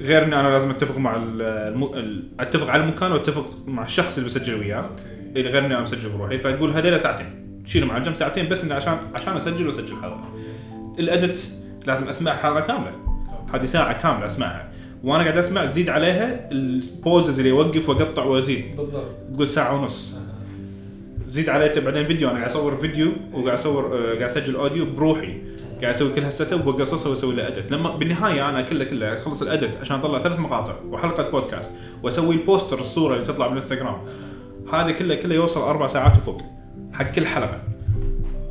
غير ان أنا لازم أتفق مع ال- الم... ال- أتفق على المكان وأتفق مع الشخص اللي بسجل وياه. okay. اللي غير إني أنا مسجل بروحي. فاقول هذول ساعتين. شيلهم على الجنب ساعتين بس إني عشان عشان أسجل وأسجل حلقه ال edit لازم اسمع الحلقة كاملة. هذه ساعة كاملة أسمعها. وأنا قاعد أسمع زيد عليها ال pauses اللي اوقف واقطع وازيد بالضبط. تقول ساعة ونص. زيد عليه بعدين فيديو. أنا قاعد أصور فيديو وقاعد أصور آه، قاعد أسجل audio بروحي. قاعد أسوي كل هال setup واقصصه واسوي له edit لما بالنهاية أنا كله كله أخلص ال edit عشان أطلع ثلاث مقاطع وحلقة بودكاست وأسوي البوستر الصورة اللي تطلع بالانستغرام هذا كله كله يوصل أربع ساعات وفوق حق كل حلقة.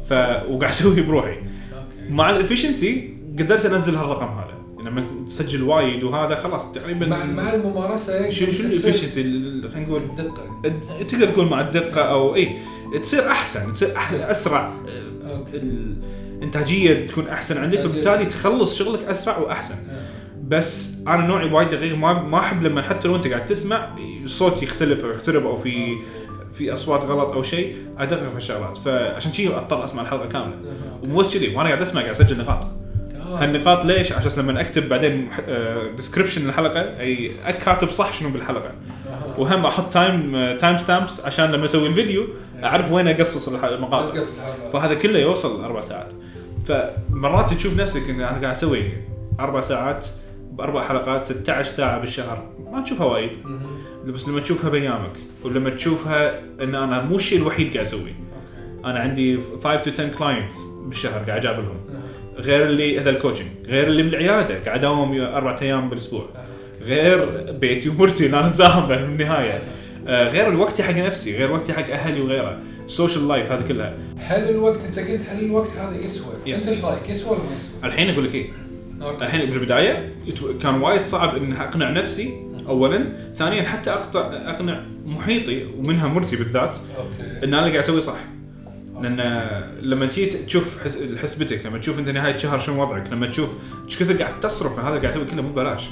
ف وقاعد أسويه بروحي. okay. مع ال efficiency قدرت أنزل هالرقم هذا. لما تسجل وايد وهذا خلاص تقريبا مع مع الممارسة شنو شنو تصير ال efficiency خلينا نقول الدقة. تقدر تقول مع الدقة أو إي تصير أحسن تصير أح- أسرع. okay. الانتاجيه تكون أحسن عندك. وبالتالي تخلص شغلك أسرع وأحسن آه. بس أنا نوعي وايد دقيق ما ما أحب لما حتى لو أنت قاعد تسمع الصوت يختلف أو يخترب أو في. في أصوات غلط أو شيء أدقق في الشغلات فعشان شي اضطر أسمع الحلقة كاملة آه، okay. ومو بس كذي وأنا قاعد أسمع قاعد أسجل نقاط آه. هالنقاط ليش؟ عشان لما أكتب بعدين description الحلقة أي كاتب صح شنو بالحلقة آه. وهم أحط time time stamps عشان لما أسوي الفيديو أعرف وين أقصص المقاطع. فهذا كله يوصل أربع ساعات فمرات تشوف نفسك ان أنا قاعد أسوي أربع ساعات باربع حلقات 16 ساعة بالشهر. ما تشوفها وايد. بس لما تشوفها بأيامك ولما تشوفها إن أنا مو الشيء الوحيد قاعد أسويه. أنا عندي 5 to 10 clients بالشهر قاعد أجابلهم. غير اللي هذا ال coaching غير اللي بالعيادة. قاعد اداوم أربع أيام بالأسبوع. غير بيتي ومرتي اللي أنا نساهم بالنهايه آه، غير الوقت حق نفسي غير وقتي حق أهلي وغيره. social life هذه كلها هل الوقت انت قلت هل الوقت هذا يسوى؟ Yes. انت إيش رأيك؟ يسوى ولا ما يسوى؟ الحين أقول لك إيه. okay. الحين بالبداية كان وايد صعب إن أقنع نفسي اولا. ثانيا حتى اقطع أقنع محيطي ومنها مرتي بالذات okay. إن أنا قاعد أسوي صح. لأن لما تجي تشوف حس- حسبتك لما تشوف أنت نهاية شهر شنو وضعك لما تشوف إيش كثر قاعد تصرف هذا قاعد تسوي كله مو ببلاش.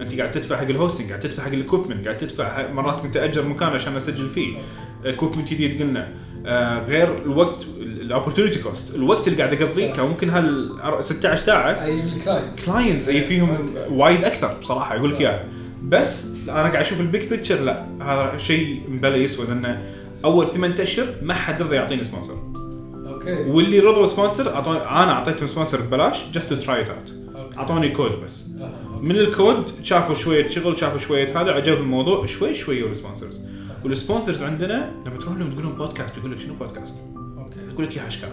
أنت قاعد تدفع حق ال hosting قاعد تدفع حق ال equipment قاعد تدفع مرات كنت اجر مكان عشان أسجل فيه. equipment جديد قلنا. آه غير الوقت ال opportunity cost الوقت اللي قاعد أقضيه. كان ممكن هال 16 ساعة. أي ال client clients أي فيهم okay. وايد أكثر بصراحة يقول لك. إياها. بس أنا قاعد أشوف ال big picture لا هذا شيء مبلا يسوى لأن أول ثمان أشهر ما حد رضى يعطيني sponsor okay. واللي رضوا sponsor اعطوني أنا أعطيتهم sponsor ببلاش just to try it out أعطوني كود بس. okay. من الكود شافوا شوية شغل شافوا شوية هذا عجبهم الموضوع شوي شوي وال sponsors وال sponsors عندنا لما تروح لهم تقول لهم بودكاست بيقول لك شنو podcast؟ okay. يقول لك يا حشكره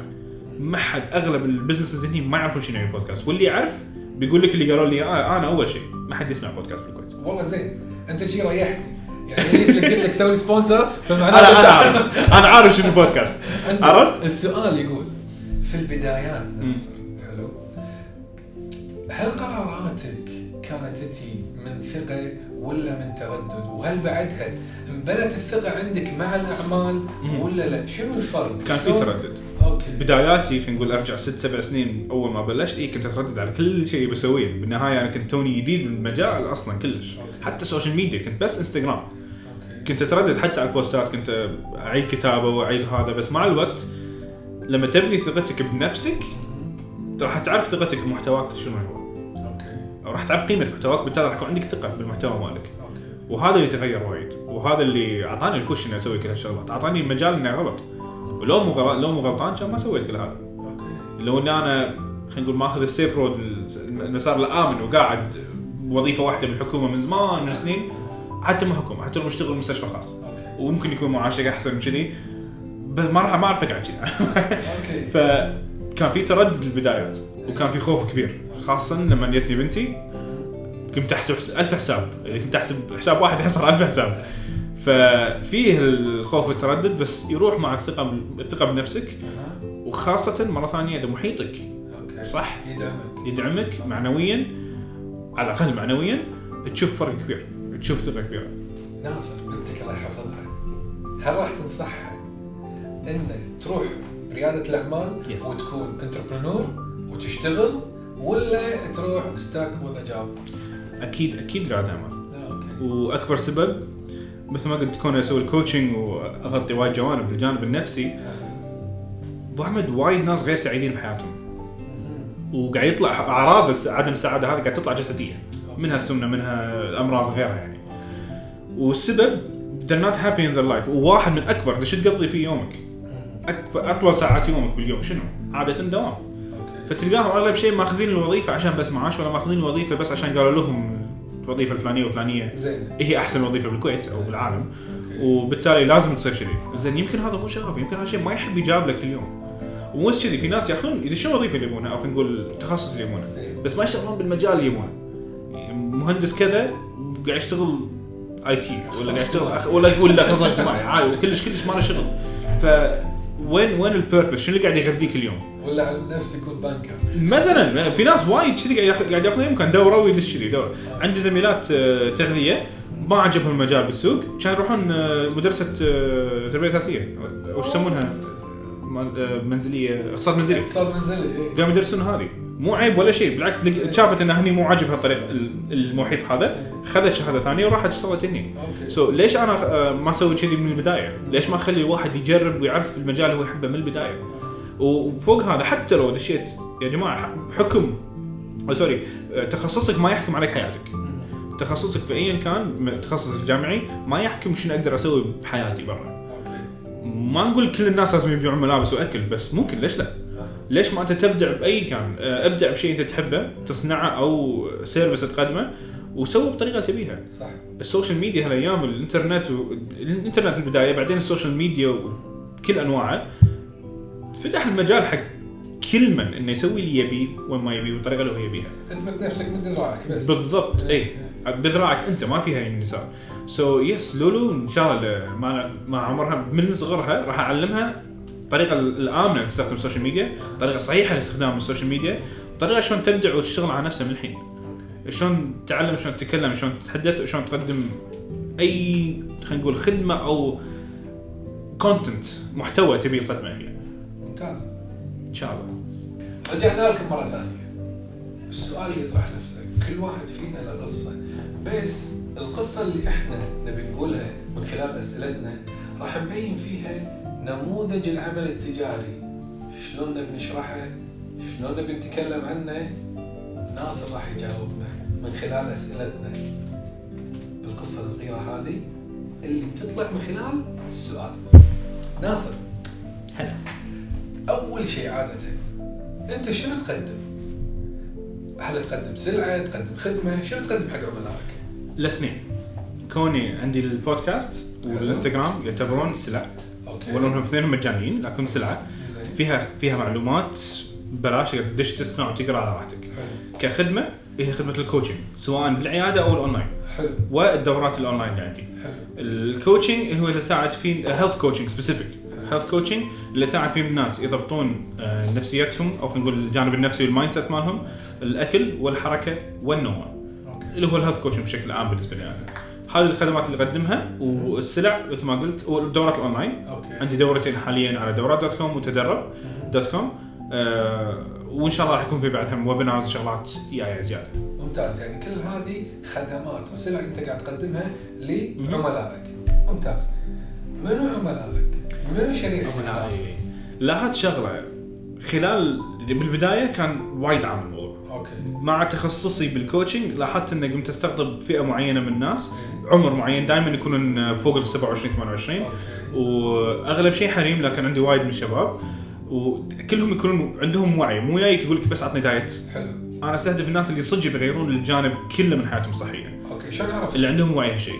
ما حد أغلب ال businesses هني ما يعرفون شنو يعني بودكاست واللي يعرف بيقول لك اللي قالوا لي آه أنا أول شيء ما حد يسمع بودكاست بالكويت. والله زين. أنت شي ريحتني. يعني جيت لك قلت لك سوي sponsor فمعناته أنا عارف أنا عارف شنو بودكاست [laughs] عرفت؟ السؤال يقول في البدايات ناصر حلو. هل قراراتك كانت تجي من ثقة ولا من تردد؟ وهل بعدها انبنت الثقة عندك مع الأعمال. ولا لا؟ شنو الفرق؟ كان في؟ تردد. okay. بداياتي خلينا نقول أرجع ست سبع سنين أول ما بلشت اي كنت أتردد على كل شيء بسويه. بالنهاية أنا كنت توني جديد بالمجال أصلا كلش. okay. حتى ال social media كنت بس انستغرام كنت أتردد حتى على البوستات كنت أعيد كتابة وأعيد هذا بس مع الوقت لما تبني ثقتك بنفسك. راح تعرف ثقتك بمحتواك شنو هو. راح تعرف قيمة محتواك بالتالي راح يكون عندك ثقة بالمحتوى مالك. okay. وهذا اللي تغير وايد. وهذا اللي أعطاني ال push إني أسوي كل هالشغلات. أعطاني المجال إني غلط ولو مو غلط لو مو غلطان كان ما سويت كل هذا. لو إني أنا خلينا نقول ماخذ ال safe road المسار الامن وقاعد وظيفة واحدة بالحكومة من زمان من سنين حتى مو حكومة حتى لو مشتغل مستشفى خاص. وممكن يكون معاشك أحسن من كذي بس ما راح ما اعرف اقعد كذي. أوكي. [laughs] فكان في تردد بالبدايات وكان في خوف كبير. خاصه لما جتني بنتي كنت أحسب حس- ألف حساب. يعني كنت أحسب حساب واحد يحصل ألف حساب. ففيه الخوف والتردد بس يروح مع الثقة الثقة بنفسك. وخاصة مرة ثانية إذا محيطك. صح؟ يدعمك. يدعمك معنويا على الأقل معنويا تشوف فرق كبير تشوف ثقة كبيرة. ناصر بنتك الله يحفظها. هل راح تنصحها ان تروح ريادة الأعمال Yes. وتكون entrepreneur وتشتغل؟ ولا تروح stuck with a job؟ أكيد أكيد رياده اعمال okay. وأكبر سبب مثل ما قلت كوني أسوي ال coaching وأغطي وايد جوانب بالجانب النفسي أبو أحمد وايد ناس غير سعيدين بحياتهم. وقاعد يطلع أعراض عدم السعادة هذه قاعد تطلع جسدية. منها السمنة منها الأمراض غيرها يعني. والسبب they're not happy in their life. وواحد من أكبر إيش تقضي فيه يومك؟ اكبر أطول ساعات يومك باليوم شنو؟ عادة دوام. فتلقاهم أغلب شيء ماخذين الوظيفة عشان بس معاش ولا ماخذين الوظيفة بس عشان قالوا لهم الوظيفة الفلانية والفلانية زين هي أحسن وظيفة بالكويت أو بالعالم. وبالتالي لازم تصير كذي. زين يمكن هذا مو شغف يمكن هذا شيء ما يحب يجاب لك اليوم. ومو بس كذي في ناس ياخذون يدشون الوظيفه اللي يبونها؟ أو خلينا نقول التخصص اللي يبونه. إيه. بس ما يشتغلون بالمجال اللي يبونه. مهندس كذا قاعد يشتغل IT ولا قاعد يشتغل ولا ولا اخصائي اجتماعي عادي وكلش كلش ما له شغل. ف وين وين ال purpose شنو اللي قاعد يغذيك اليوم؟ ولا على نفسه يكون banker. مثلا في ناس وايد كذي قاعد ياخذ قاعد يمكن دورة ويدش كذي دورة. عندي زميلات آه، تغذية ما عجبهم المجال بالسوق. كانوا يروحون آه، مدرسة آه، تربية أساسية. وش يسمونها؟ آه، منزلية اقتصاد منزلي. اقتصاد منزلي إيه. قاموا يدرسون هذه. مو عيب ولا شيء بالعكس شافت إن هني مو عاجبها الطريق ال- المحيط هذا خذت شهادة ثانية وراحت اشتغلت هني سو so, ليش أنا آه، ما أسوي كذي من البداية؟ ليش ما أخلي الواحد يجرب ويعرف المجال اللي هو يحبه من البداية؟ وفوق هذا حتى لو دشيت يا جماعة حكم أو sorry آه، تخصصك ما يحكم عليك حياتك تخصصك في ايا كان التخصص الجامعي ما يحكم شنو أقدر أسوي بحياتي برا ما نقول كل الناس لازم يبيعون ملابس وأكل بس ممكن ليش لا آه. ليش ما انت تبدع بأي كان؟ آه، ابدع بشيء انت تحبه تصنعه أو service تقدمه وسوي بالطريقة اللي تبيها. صح. ال social media هالايام الانترنت و... الانترنت البداية بعدين ال social media وكل أنواعه فتح المجال حق كل من إنه يسوي اللي يبيه وين ما يبيه والطريقة اللي هو يبيها. أثبت نفسك من ذراعك بس. بالضبط اي بذراعك أنت ما فيها النساء. so yes لولو إن شاء الله ما مع عمرها من صغرها راح أعلمها الطريقة الامنه تستخدم ال social media الطريقة الصحيحه لاستخدام ال social media الطريقة شلون تبدع وتشتغل على نفسها من الحين. شلون تتعلم شلون تتكلم شلون تتحدث شلون تقدم أي خلينا نقول خدمة أو كونتنت محتوى تبي تقدمه هي. ممتاز. إن شاء الله. رجعنا لكم مرة ثانية. السؤال اللي يطرح نفسه. كل واحد فينا له قصة. بس القصة اللي إحنا نبي نقولها من خلال أسئلتنا راح نبين فيها نموذج العمل التجاري. شلون نبي نشرحه؟ شلون نبي نتكلم عنه؟ ناصر راح يجاوبنا من خلال أسئلتنا. بالقصة الصغيرة هذه اللي بتطلع من خلال السؤال ناصر هلا أول شيء عادة أنت شنو تقدم؟ هل تقدم سلعة، تقدم خدمة، شنو تقدم حق عملائك؟ الاثنين. كوني عندي البودكاست والإنستغرام يعتبرون سلع. أوكي. ولو انهم اثنينهم مجانيين لكن سلعة. فيها فيها معلومات بلاش تقدر تدش تسمع وتقرأ على راحتك. حلو. كخدمة هي خدمة ال coaching سواء بالعيادة أو الأونلاين. حلو. والدورات الأونلاين اللي عندي. حلو. ال coaching هو اللي يساعد فيه health coaching specific health coaching اللي يساعد فيه الناس يضبطون آه، نفسيتهم أو خلينا نقول الجانب النفسي وال mindset مالهم الأكل والحركة والنوم. okay. اللي هو ال health coaching بشكل عام بالنسبة لي أنا. هذه الخدمات اللي اقدمها والسلع مثل ما قلت والدورات ال online okay. عندي دورتين حاليا على دورات dot com وتدرب .com آه وإن شاء الله راح يكون في بعدهم webinars وشغلات جاية زياده ممتاز. يعني كل هذه خدمات وسلع أنت قاعد تقدمها لعملائك. ممتاز. منو عملائك؟ منو شريحتك؟ لاحظت شغلة. خلال بالبدايه كان وايد عام الموضوع أوكي. مع تخصصي بال coaching لاحظت إني قمت استقطب فئة معينة من الناس. عمر معين دائما يكونون فوق ال 27 28 أوكي. وأغلب شيء حريم لكن عندي وايد من الشباب. وكلهم يكونون عندهم وعي. مو جايك يقول لك بس عطني diet. حلو. أنا أستهدف الناس اللي صدق بيغيرون الجانب كله من حياتهم الصحيه أوكي شلون عرفت؟ اللي عندهم وعي هالشيء.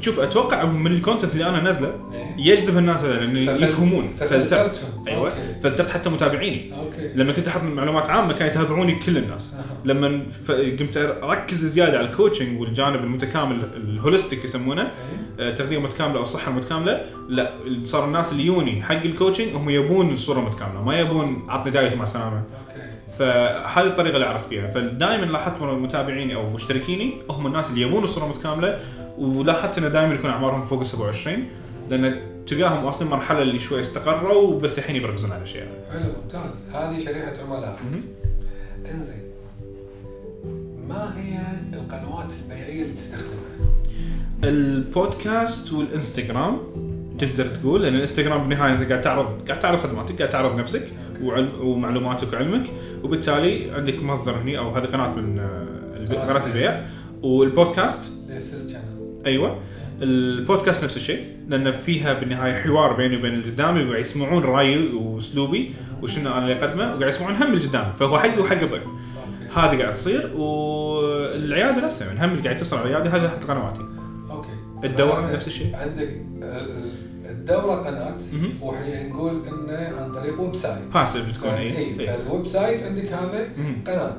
شوف أتوقع من ال content اللي أنا نازله إيه. يجذب الناس لأن يفهمون filtered. أيوه. filtered حتى متابعيني لما كنت أحط معلومات عامة كانوا يتابعوني كل الناس. لما قمت أركز زيادة على ال coaching والجانب المتكامل ال holistic يسمونه إيه. آه، تغذيه متكاملة أو الصحه المتكامله لا صار الناس اللي يوني حق ال coaching هم يبون الصورة متكاملة ما يبون عطني diet ومع السلامه فهذه الطريقة اللي عرفت فيها فدائما لاحظت من متابعيني أو مشتركيني هم الناس اللي يبون الصورة متكاملة ولاحظت إنه دائما يكون أعمارهم فوق ال 27 لأن تلقاهم واصلين مرحلة اللي شوي استقروا بس الحين يركزون على أشياء. حلو ممتاز. هذه شريحة عملائك إنزين ما هي القنوات البيعية اللي تستخدمها؟ البودكاست والإنستغرام تقدر تقول لأن الإنستغرام بالنهاية انت قاعد تعرض قاعد تعرض خدماتك قاعد تعرض نفسك. وعلم ومعلوماتك وعلمك وبالتالي عندك مصدر هني أو هذه قناة من آه، قناة البيع. والبودكاست؟ أيوه البودكاست نفس الشيء لأن فيها بالنهاية حوار بيني وبين اللي قدامي وقاعد يسمعون رأيي وأسلوبي وشنو أنا اللي أقدمه وقاعد يسمعون هم اللي قدامي فهو حقي وحق الضيف هذه قاعد تصير والعيادة نفسها من هم اللي قاعد يتصل على العيادة هذه حق قنواتي أوكي معناته نفس الشيء. عندك ال- ال- الدورة قناة. وحين نقول إنه عن طريق ويب سايت باسف تكون اي اي إي. فالويب سايت عندك هذا. قناة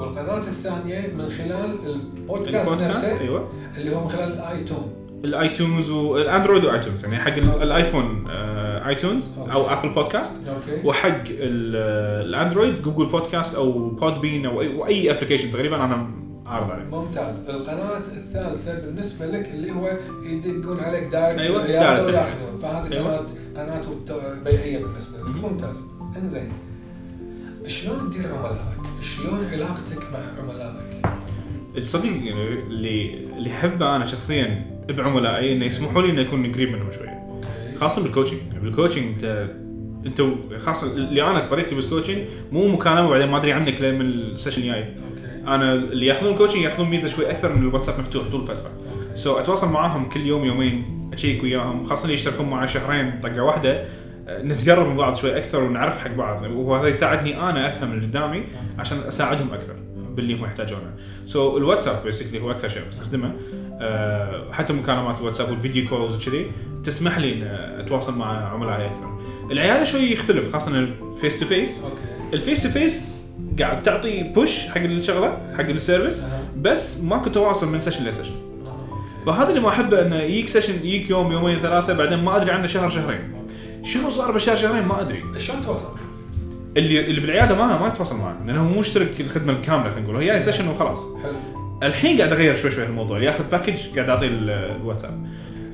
والقناة الثانية من خلال البودكاست, البودكاست؟ نفسه أيوه. اللي هو من خلال الآيتون. الآيتونز والاندرويد وآيتونز يعني حق ال- الآيفون آه، آيتونز أو أوكي. أبل بودكاست. أوكي. وحق ال- الأندرويد جوجل بودكاست أو بود بين أو أي, واي ابلكيشن تقريبا أنا عارض عليه. ممتاز. القناة الثالثة بالنسبة لك اللي هو يدقون عليك direct أيوة، direct. وياخذون فهذه أيوة. قناة قناة وت- بيعية بالنسبة لك. ممتاز. إنزين. شلون تدير عملائك؟ شلون علاقتك مع عملائك؟ الصديق يعني اللي اللي أحبه أنا شخصيا بعملائي إنه يسمحوا لي إنه يكون قريب منهم شوية. okay. خاصة بال coaching بال coaching انت انت خاصة اللي أنا طريقتي بال coaching مو مكالمة وبعدين ما أدري عنك لين من ال session الجاي. أنا اللي ياخذون coaching ياخذون ميزة شوي أكثر من الواتساب مفتوح طول الفترة. so, أتواصل معاهم كل يوم يومين أ check وياهم خاصة اللي يشتركون معي شهرين طقة واحدة. نتقرب من بعض شوي أكثر ونعرف حق بعض وهذا يساعدني أنا أفهم اللي قدامي عشان أساعدهم أكثر باللي هم يحتاجونه. so, ال WhatsApp basically هو أكثر شيء بستخدمه أه حتى مكالمات ال WhatsApp وال video calls وكذي تسمح لي إن أتواصل مع عملائي أكثر. العيادة شوي يختلف خاصة ال face to face ال face to face قاعد تعطي push حق الشغلة حق ال service. بس ماكو تواصل من session ل session. آه، فهذا اللي ما أحبه إنه يجيك session يجيك يوم يومين ثلاثة بعدين ما أدري عنه شهر شهرين شنو صار بالشهر شهرين ما أدري. شلون تواصل؟ اللي اللي بالعيادة ما ما يتواصل معه لأنه هو مو مشترك الخدمة الكاملة خلينا نقول. هو جاي session وخلاص. حلو. الحين قاعد أغير شوي شوي الموضوع. اللي ياخذ package قاعد اعطيه ال- الواتساب.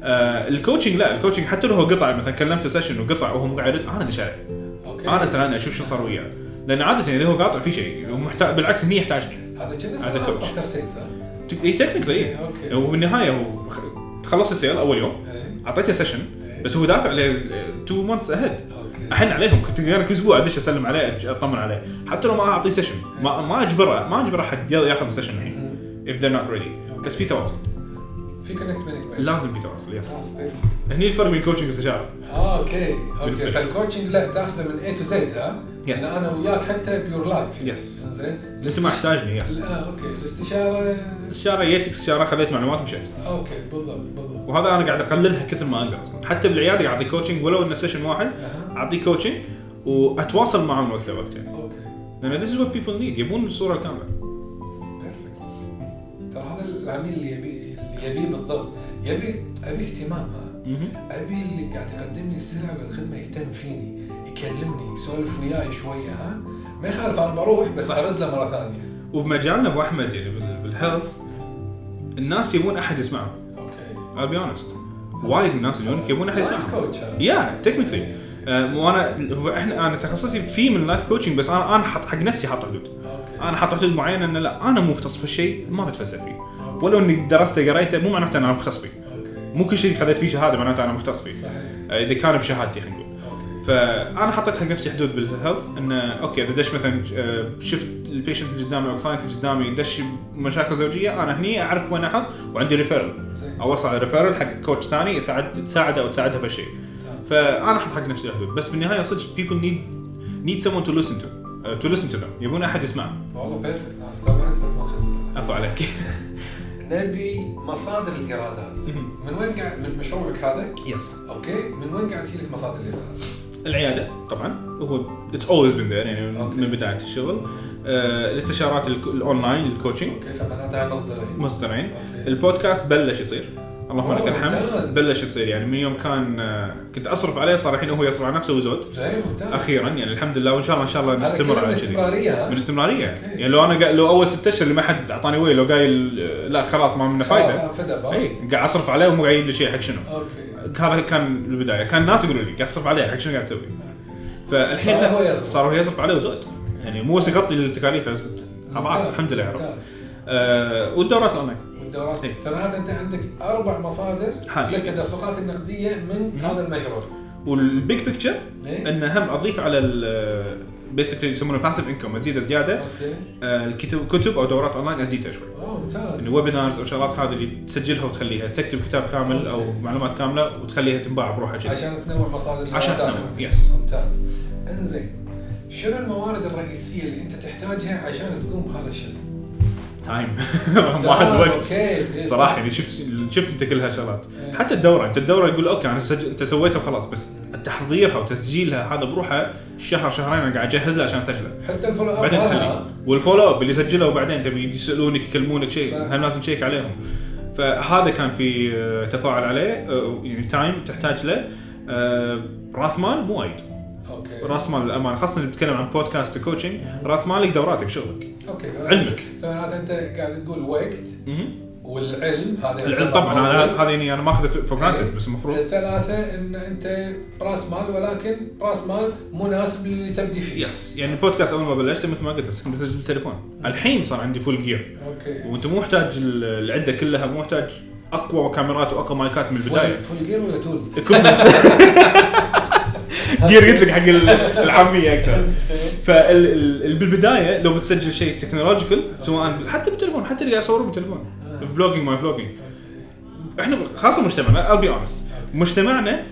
آه الكوتشنج لا الكوتشنج حتى لو هو قطع مثلا كلمته سيشن وقطع وهو مو قاعد يرد أنا عليه أوكي. أنا سألني أشوف شو صار وياه. لأن عادة إذا هو قاطع في شيء ومحتاج بالعكس هني يحتاجني. هذا كنا. افتر سيلز؟ إي تكنيكلي أوكي. وبالنهاية هو خلص السيل أول يوم. أعطيته سيشن. بس هو دافع عليه 2 مانثس اهيد احن عليهم كنت أنا كل أسبوع أدش أسلم عليه أطمن عليه. حتى لو ما أعطيه سيشن ما ما أجبره ما أجبره حد ياخذ سيشن الحين if they're not ready. بس في تواصل. في connect بينك وبين لازم في تواصل yes. هني الفرق بين coaching واستشاره آه okay. okay. فال coaching لا تأخذه من A to Z ها؟ Yes. إن أنا وياك حتى ب your life Yes. زين؟ أنت ما احتاجني yes آه okay. الاستشاره الاستشارة جيتك استشاره خذيت معلومات ومشيت. okay بالضبط بالضبط. وهذا أنا قاعد أقللها كثر ما أقدر أصلا. حتى بالعيادة قاعد أعطي coaching ولو إنه session واحد اعطيه coaching وأتواصل معهم وقت لوقت okay. لأن this is what people need يبون الصورة الكاملة. perfect ترى هذا العميل اللي يبي اللي يبيه بالضبط. يبي أبي اهتمام. أبي اللي قاعد يقدم لي السلعه والخدمة يهتم فيني. يكلمني يسولف وياي شوية ها؟ ما يخالف أنا بروح بس. أرد له مرة ثانية. وبمجالنا أبو أحمد يعني بال- بال health الناس يبون أحد يسمعهم. okay. I'll be honest. وايد الناس يجونك يبون أحد live يسمعهم. coach يا technically وانا إحنا أنا تخصصي في من ال life coaching بس أنا أنا حط حق نفسي حاط حدود. okay. أنا حاط حدود معينة انه لا أنا مو مختص بهالشيء ما بتفلسف فيه. okay. ولو إني درسته قريته مو معناته أنا مختص فيه. مو كل شيء خذيت فيه شهادة معناته أنا مختص فيه. صحيح. آه، إذا كان بشهادتي خلينا نقول فأنا حطيت حق نفسي حدود بال health انه okay إذا دش مثلا آه، شفت ال patient اللي قدامي أو ال client اللي قدامي دش مشاكل زوجية أنا هني أعرف وين أحط وعندي referral أوصل على referral حق coach ثاني يساعد تساعده أو تساعدها بهالشيء. فأنا أحط حق نفسي حدود. بس بالنهاية صدق need someone to listen to. uh, to listen to them. يبون أحد يسمعهم. والله perfect ناس عفوا عليك. [laughs] نبي مصادر الإيرادات. من وين قاعد من مشروعك هذا؟ yes okay. من وين قاعد تجي لك مصادر الإيرادات؟ العيادة طبعا. هو it's always been there يعني okay. من بداية الشغل. آه، الاستشارات ال- ال online ال coaching okay فمعناتها مصدرين. مصدرين. البودكاست بلش يصير. اللهم لك الحمد. بلش يصير يعني من يوم كان آه، كنت أصرف عليه صار الحين هو يصرف على نفسه وزود أخيرا يعني الحمد لله وإن شاء الله إن شاء الله نستمر من على كذي. الاستمراريه ها؟ من الاستمراريه okay. يعني لو أنا قا... لو أول ست أشهر اللي ما حد أعطاني وي لو قايل آه، لا خلاص ما منه خلاص فايدة. أنا فدأ بها. اي قاعد أصرف عليه ومو قاعد يجيب لي شيء حق شنو. okay. هذا كان بالبدايه كان الناس يقولوا لي قاعد تصرف عليه حق شنو قاعد تسوي؟ فالحين صار هو يصرف. صار هو يصرف عليه وزود. يعني مو بس يغطي التكاليف بس أضعاف الحمد لله يا رب. آه والدورات الأونلاين. والدورات. إيه. فمعناته أنت عندك أربع مصادر حاليا. للتدفقات النقدية من هذا المشروع وال big picture ليه؟ إن هم أضيف على ال basically يسمونه passive income ازيده زياده okay آه، الكتب كتب أو دورات اونلاين ازيدها شوي اوه ممتاز يعني webinars أو شغلات هذه اللي تسجلها وتخليها تكتب كتاب كامل أو okay. معلومات كاملة وتخليها تنباع بروحها كذي عشان تنوع مصادر عشان. تنوع، yes. ممتاز إنزين شنو الموارد الرئيسية اللي أنت تحتاجها عشان تقوم بهذا الشغل؟ time رقم واحد وقت صراحة. يعني شفت شفت أنت كل هالشغلات إيه. حتى الدورة أنت الدورة يقول okay أنا سجل أنت سويتها وخلاص بس تحضيرها وتسجيلها هذا بروحه شهر شهرين أنا قاعد أجهز له عشان أسجله. حتى ال follow up بعدين وال follow up اللي سجله وبعدين تبي يسألونك يكلمونك شيء. هم لازم تشيك عليهم. فهذا كان في آه، تفاعل عليه آه، يعني time تحتاج له. آه، راس مال مو وايد. okay راس مال الأمانة خاصة اللي بتتكلم عن بودكاست و coaching راس مالك دوراتك شغلك okay علمك. فمعناته أنت قاعد تقول وقت. والعلم هذا العلم طبعا. هذا هذا يعني أنا ماخذه for a. granted بس المفروض الثلاثة إن أنت براس مال ولكن راس مال مناسب للي تبدي فيه. yes يعني البودكاست أول ما بلشت مثل ما قلت كنت اسجل بالتليفون الحين صار عندي full gear okay. وأنت مو محتاج ال- العدة كلها مو محتاج أقوى كاميرات وأقوى مايكات من البداية full gear ولا tools؟ [laughs] gear قلت لك حق ال- العامية أكثر. [laughs] فبالبدايه لو بتسجل شيء technological سواء حتى بالتليفون حتى اللي قاعد يصورون بالتليفون. vlogging my vlogging إحنا خاصة مجتمعنا I'll be honest. مجتمعنا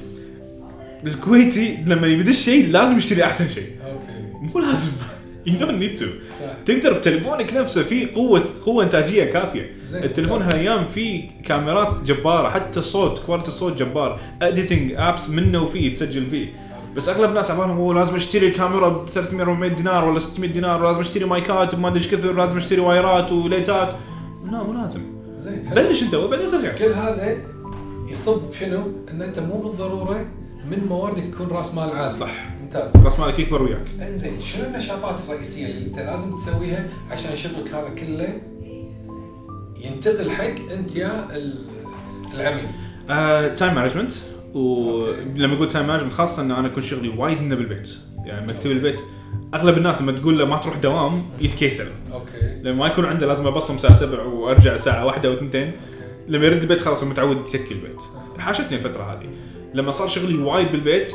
الكويتي لما يبدش شيء لازم يشتري أحسن شيء. okay. مو لازم. [laughs] Don't need to. صح. تقدر بتليفونك نفسه في قوه قوة إنتاجية كافية. التليفون هالأيام فيه كاميرات جبارة حتى صوت quality الصوت جبار. editing ابس منه وفيه تسجل فيه. بس أغلب الناس عبالهم هو لازم اشتري الكاميرا ب 300 400 دينار ولا 600 دينار ولازم اشتري مايكات وما أدري إيش كثر لازم اشتري وايرات وليتات لا مو لازم زين. بلش أنت وبعدين غيرك كل هذا يصب شنو؟ إن أنت مو بالضرورة من مواردك يكون رأس مال عالي. صح. ممتاز. رأس مالك يكبر وياك إنزين شنو النشاطات الرئيسية اللي أنت لازم تسويها عشان شغلك هذا كله ينتقل حق أنت يا ال- العميل. time management okay. ولما أقول time management خاصة إن أنا اكون شغلي وايد منه بالبيت. يعني مكتب البيت أغلب الناس لما تقول له ما تروح دوام يتكيسل. okay. لما ما يكون عنده لازم أبصم الساعة 7 وأرجع الساعة 1 أو 2 okay. لما يرد البيت خلاص هو متعود يتكي البيت. حاشتني الفترة هذه. لما صار شغلي وايد بالبيت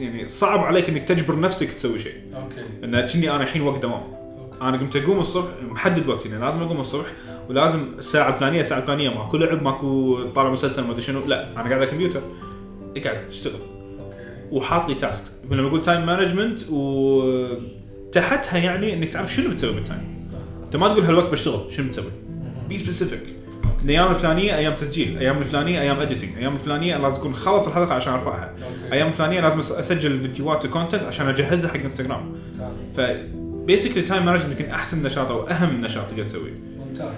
يعني صعب عليك إنك تجبر نفسك تسوي شيء. okay. إن كني أنا الحين وقت دوام. okay. أنا قمت أقوم الصبح محدد وقتي يعني لازم أقوم الصبح ولازم الساعة الفلانية الساعة الفلانية ماكو لعب ماكو طالع مسلسل ما أدري شنو لا أنا قاعد على الكمبيوتر. قاعد اشتغل okay. وحاط لي task لما أقول time management وتحتها يعني إنك تعرف شنو بتسوي بال time أنت ما تقول هالوقت بشتغل شنو بتسوي؟ be specific الأيام الفلانية أيام تسجيل الأيام الفلانية أيام editing الأيام الفلانية لازم أكون خلص الحلقة عشان أرفعها. الأيام الفلانية لازم أس- أسجل فيديوهات و content عشان أجهزها حق انستغرام ممتاز. ف basically time management يمكن أحسن نشاط أو أهم نشاط تقدر تسويه. ممتاز.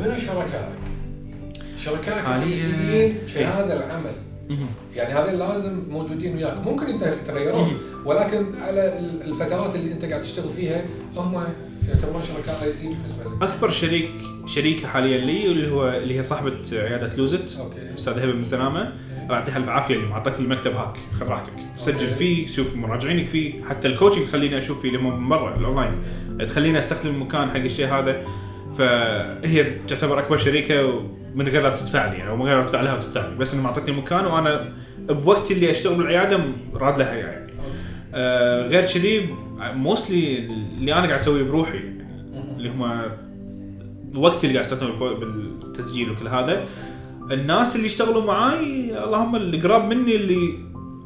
منو شركائك؟ شركائك الرئيسيين في. هذا العمل؟ يعني هذا لازم موجودين وياك. ممكن انت تغيرون. ولكن على ال- الفترات اللي انت قاعد تشتغل فيها هم يعتبرون شركاء رئيسيين بالنسبة لك. أكبر شريك شريكه حاليا لي اللي هو اللي هي صاحبة عيادة لوزت okay. أستاذ هبة بن سلامة. الله يعطيها الف عافيه اللي معطتني المكتب هاك خذ راحتك. سجل. فيه شوف مراجعينك فيه. حتى ال coaching تخليني أشوف فيه من برا الاونلاين تخليني أستخدم المكان حق الشيء هذا. فهي تعتبر أكبر شريكة من غير لا تدفع لي يعني أو من غير لا تدفع لها وتدفع لي. بس انها معطتني المكان وأنا بوقتي اللي أشتغل بالعيادة راد لها يعني آه غير كذي mostly اللي أنا قاعد أسويه بروحي. اللي هم وقتي اللي قاعد أستخدمه بالتسجيل وكل هذا. الناس اللي اشتغلوا معاي اللهم اللي قراب مني اللي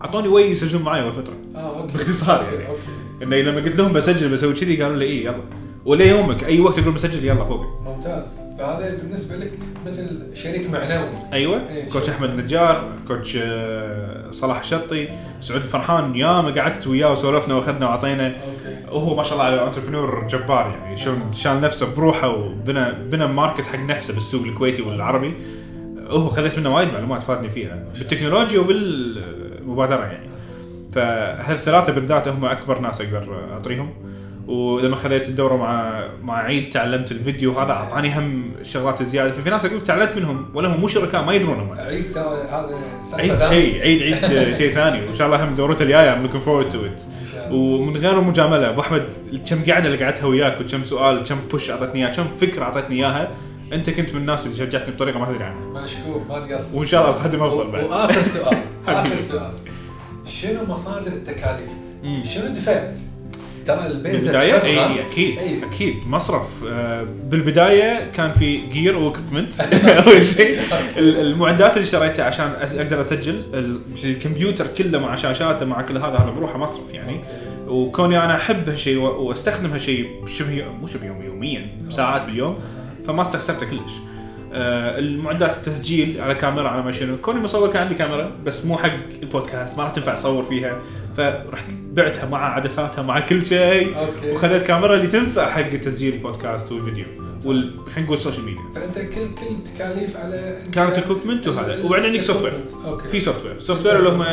أعطوني way يسجلون معاي أول فترة. آه okay. باختصار يعني. okay. إنه لما قلت لهم بسجل بسوي كذي قالوا لي إيه يلا. وليومك أي وقت أقول بسجل يلا فوقي. ممتاز. فهذا بالنسبة لك مثل شريك معنوي. أيوه. إيه، coach. أحمد النجار coach آه، صلاح الشطي سعود الفرحان ياما قعدت وياه وسولفنا وأخذنا وعطينا okay. وهو ما شاء الله عليه entrepreneur جبار يعني شلون شال نفسه بروحه وبنى بنى market حق نفسه بالسوق الكويتي والعربي. هو خذيت منه وايد معلومات فادني فيها بالتكنولوجيا وبالمبادرة يعني. فهالثلاثة بالذات هم أكبر ناس أقدر أعطيهم. ولما خذيت الدورة مع مع عيد تعلمت الفيديو هذا أعطاني هم شغلات زيادة. ففي ناس أقول تعلمت منهم ولا هم مو شركاء ما يدرون هم. عيد ترى هذا عيد. شيء عيد عيد [laughs] شيء ثاني. وإن شاء الله هم دورته الجاية I'm looking forward to it ومن غير مجامله أبو أحمد كم قعده اللي قعدتها وياك؟ وكم سؤال كم push أعطتني اياه كم فكرة أعطتني إياها؟ أنت كنت من الناس اللي شجعتني بطريقة ما تدري عنها. مشكور ما تقصر. وإن شاء الله الخدمه أفضل بعد. وآخر سؤال [laughs] آخر. سؤال. شنو مصادر التكاليف؟ شنو دفعت؟ ترى البيزة بالبدايه. اي أكيد أي. أكيد. مصرف. آه، بالبداية كان في جير واكبمنت [laughs] [laughs] أول شيء. ال- المعدات اللي اشتريتها عشان أقدر أسجل. ال- الكمبيوتر كله مع شاشاته مع كل هذا هذا بروحه مصرف يعني. وكوني أنا أحب هالشيء وأستخدم هالشيء شبه مو شبه يومي يوميا ساعات باليوم فما استخسرته كلش. آه المعدات التسجيل على كاميرا على ما شنو. كوني مصور كان عندي كاميرا بس مو حق البودكاست ما راح تنفع أصور فيها. فرحت بعتها مع عدساتها مع كل شيء. وخذيت كاميرا اللي تنفع حق تسجيل البودكاست والفيديو وال خلينا نقول ال social media فأنت كل كل تكاليف على كانت equipment وهذا. وبعدين عندك software. okay. في software software اللي هم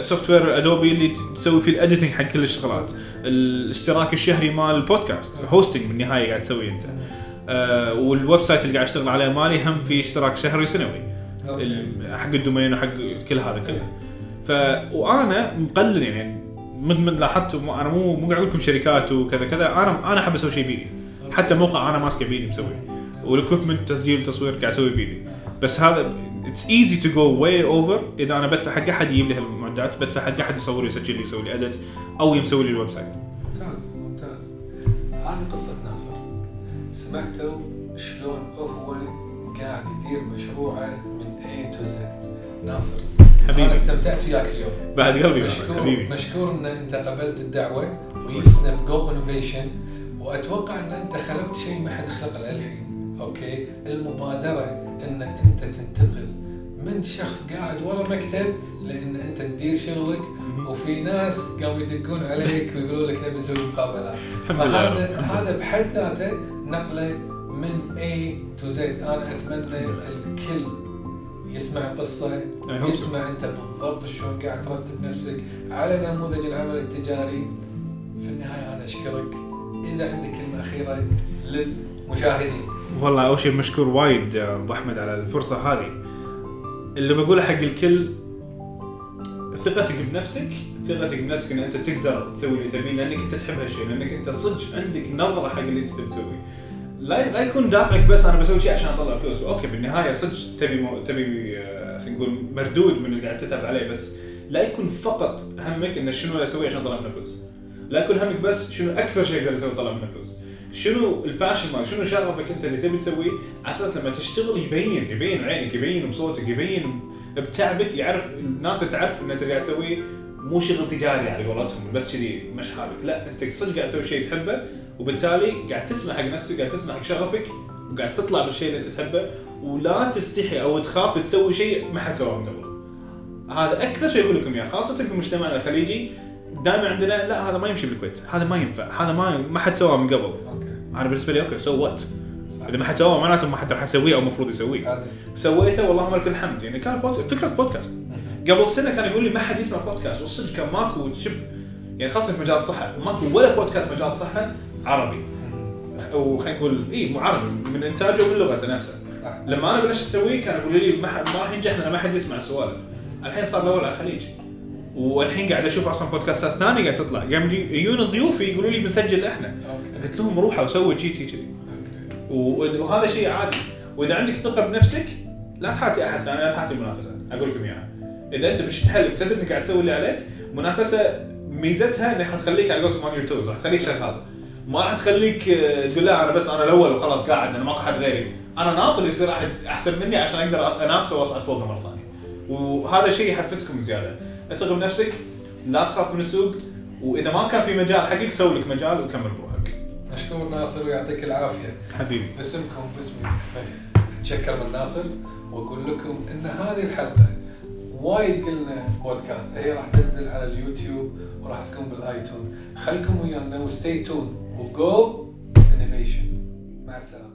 software Adobe اللي تسوي فيه ال editing حق كل الشغلات. الاشتراك الشهري مال ال podcast hosting بالنهاية قاعد تسويه أنت. آه، وال website اللي قاعد أشتغل عليه مالي هم في اشتراك شهري ال- حق ال domain وحق كل هذا كله. ف وأنا مقلل يعني. مثل ما لاحظت مو- أنا مو مو قاعد أقول لكم شركات وكذا كذا. أنا أنا أحب أسوي شيء بيدي حتى موقع أنا ماسكه بيدي مسويه. وال equipment تسجيل وتصوير قاعد أسوي بيدي بس هذا it's easy to go way over إذا أنا بدفع حق أحد يجيب لي هالمعدات بدفع حق أحد يصور لي يسجل لي يسوي لي edit أو يسوي لي ال website ممتاز ممتاز. هذه قصة ناصر. سمعتوا شلون هو قاعد يدير مشروعه من A to Z ناصر. حبيبي. أنا استمتعت وياك اليوم. بعد قلبي مشكور حبيبي. مشكور إن أنت قبلت الدعوة وجيتنا ب Go Innovation وأتوقع إن أنت خلقت شيء ما حد خلقه للحين. أوكي؟ المبادرة إن أنت تنتقل من شخص قاعد ورا مكتب لإن أنت تدير شغلك وفي ناس قاموا يدقون عليك [laughs] ويقولون لك نبي نسوي رب. فهذا هذا بحد ذاته نقلة من A to Z. أنا أتمنى الكل يسمع so. يسمع أنت بالضبط شلون قاعد ترتب نفسك على نموذج العمل التجاري. في النهاية أنا أشكرك. إذا عندك كلمة أخيرة للمشاهدين. والله أول شيء مشكور وايد يا أبو أحمد على الفرصة هذه. اللي بقوله حق الكل ثقتك بنفسك ثقتك بنفسك إن أنت تقدر تسوي اللي تبيه لأنك أنت تحب هالشيء لأنك أنت صدق عندك نظرة حق اللي أنت تبي تسويه. لا لا يكون دافعك بس أنا بسوي شيء عشان أطلع فلوس. أوكي بالنهاية صدق تبي مو تبي آه، خلينا نقول مردود من اللي قاعد تتعب عليه بس لا يكون فقط همك إنه شنو أسوي عشان أطلع منه فلوس. لا يكون همك بس شنو أكثر شيء أقدر أسوي أطلع منه فلوس. شنو ال passion مالك؟ شنو شغفك أنت اللي تبي تسويه؟ على أساس لما تشتغل يبين يبين عينك يبين بصوتك يبين بتعبك يعرف الناس تعرف إن أنت قاعد تسويه. مو شغل تجاري على قولتهم بس كذي مش حالك. لا أنت صدق قاعد تسوي شيء تحبه وبالتالي قاعد تسمع حق نفسك قاعد تسمع حق شغفك وقاعد تطلع بالشيء اللي أنت تحبه ولا تستحي أو تخاف تسوي شيء ما حد سواه من قبل. هذا أكثر شيء أقول لكم إياه خاصة في مجتمعنا الخليجي دائما عندنا لا هذا ما يمشي بالكويت هذا ما ينفع هذا ما ما حد سواه من قبل. أوكي. أنا بالنسبة لي أوكي so what إذا ما حد سواه معناته ما حد راح يسويه أو المفروض يسويه. هذا. سويته والله لك الحمد يعني كان بودكاست فكرة بودكاست قبل سنة كان يقول لي ما حد يسمع بودكاست والصدق كان ماكو شي يعني خاصة في مجال الصحة ماكو ولا بودكاست مجال الصحة عربي. وخلينا نقول اي مو عربي من إنتاجه ومن لغته نفسها صح. لما أنا بلشت أسويه كان يقولوا لي ما حد ما راح ينجح لأن ما حد يسمع السوالف. الحين صار الأول على الخليج. والحين قاعد أشوف أصلا بودكاستات ثانية قاعد تطلع. قام يجون ضيوفي يقولوا لي بنسجل إحنا. أوكي. قلت لهم روحوا سووا شي شي شي. أوكي. و- وهذا شيء عادي. وإذا عندك ثقة بنفسك لا تحاتي أحد ثاني لا تحاتي المنافسه أقول لكم إياها. إذا أنت مشتغل بتدري إنك قاعد تسوي اللي عليك؟ منافسة ميزتها إنها تخليك على قولتهم on your toes راح تخليك شغال. ما راح تخليك آه، تقول لا أنا بس أنا الأول وخلاص قاعد أنا ماكو حد غيري. أنا ناطر يصير أحد أحسن مني عشان أقدر أنافسه وأصعد فوقه مرة ثانية. وهذا شيء يحفزكم زيادة. ثق بنفسك لا تخاف من السوق وإذا ما كان في مجال حقك سوي لك مجال وكمل بروحك. مشكور ناصر ويعطيك العافية. حبيبي. باسمكم باسمي. أتشكر من ناصر وأقول لكم إن هذه الحلقة وايد قلنا بودكاست. هي راح تنزل على اليوتيوب وراح تكون بال iTunes. خلكم ويانا و stay tuned و Go Innovation مع السلامه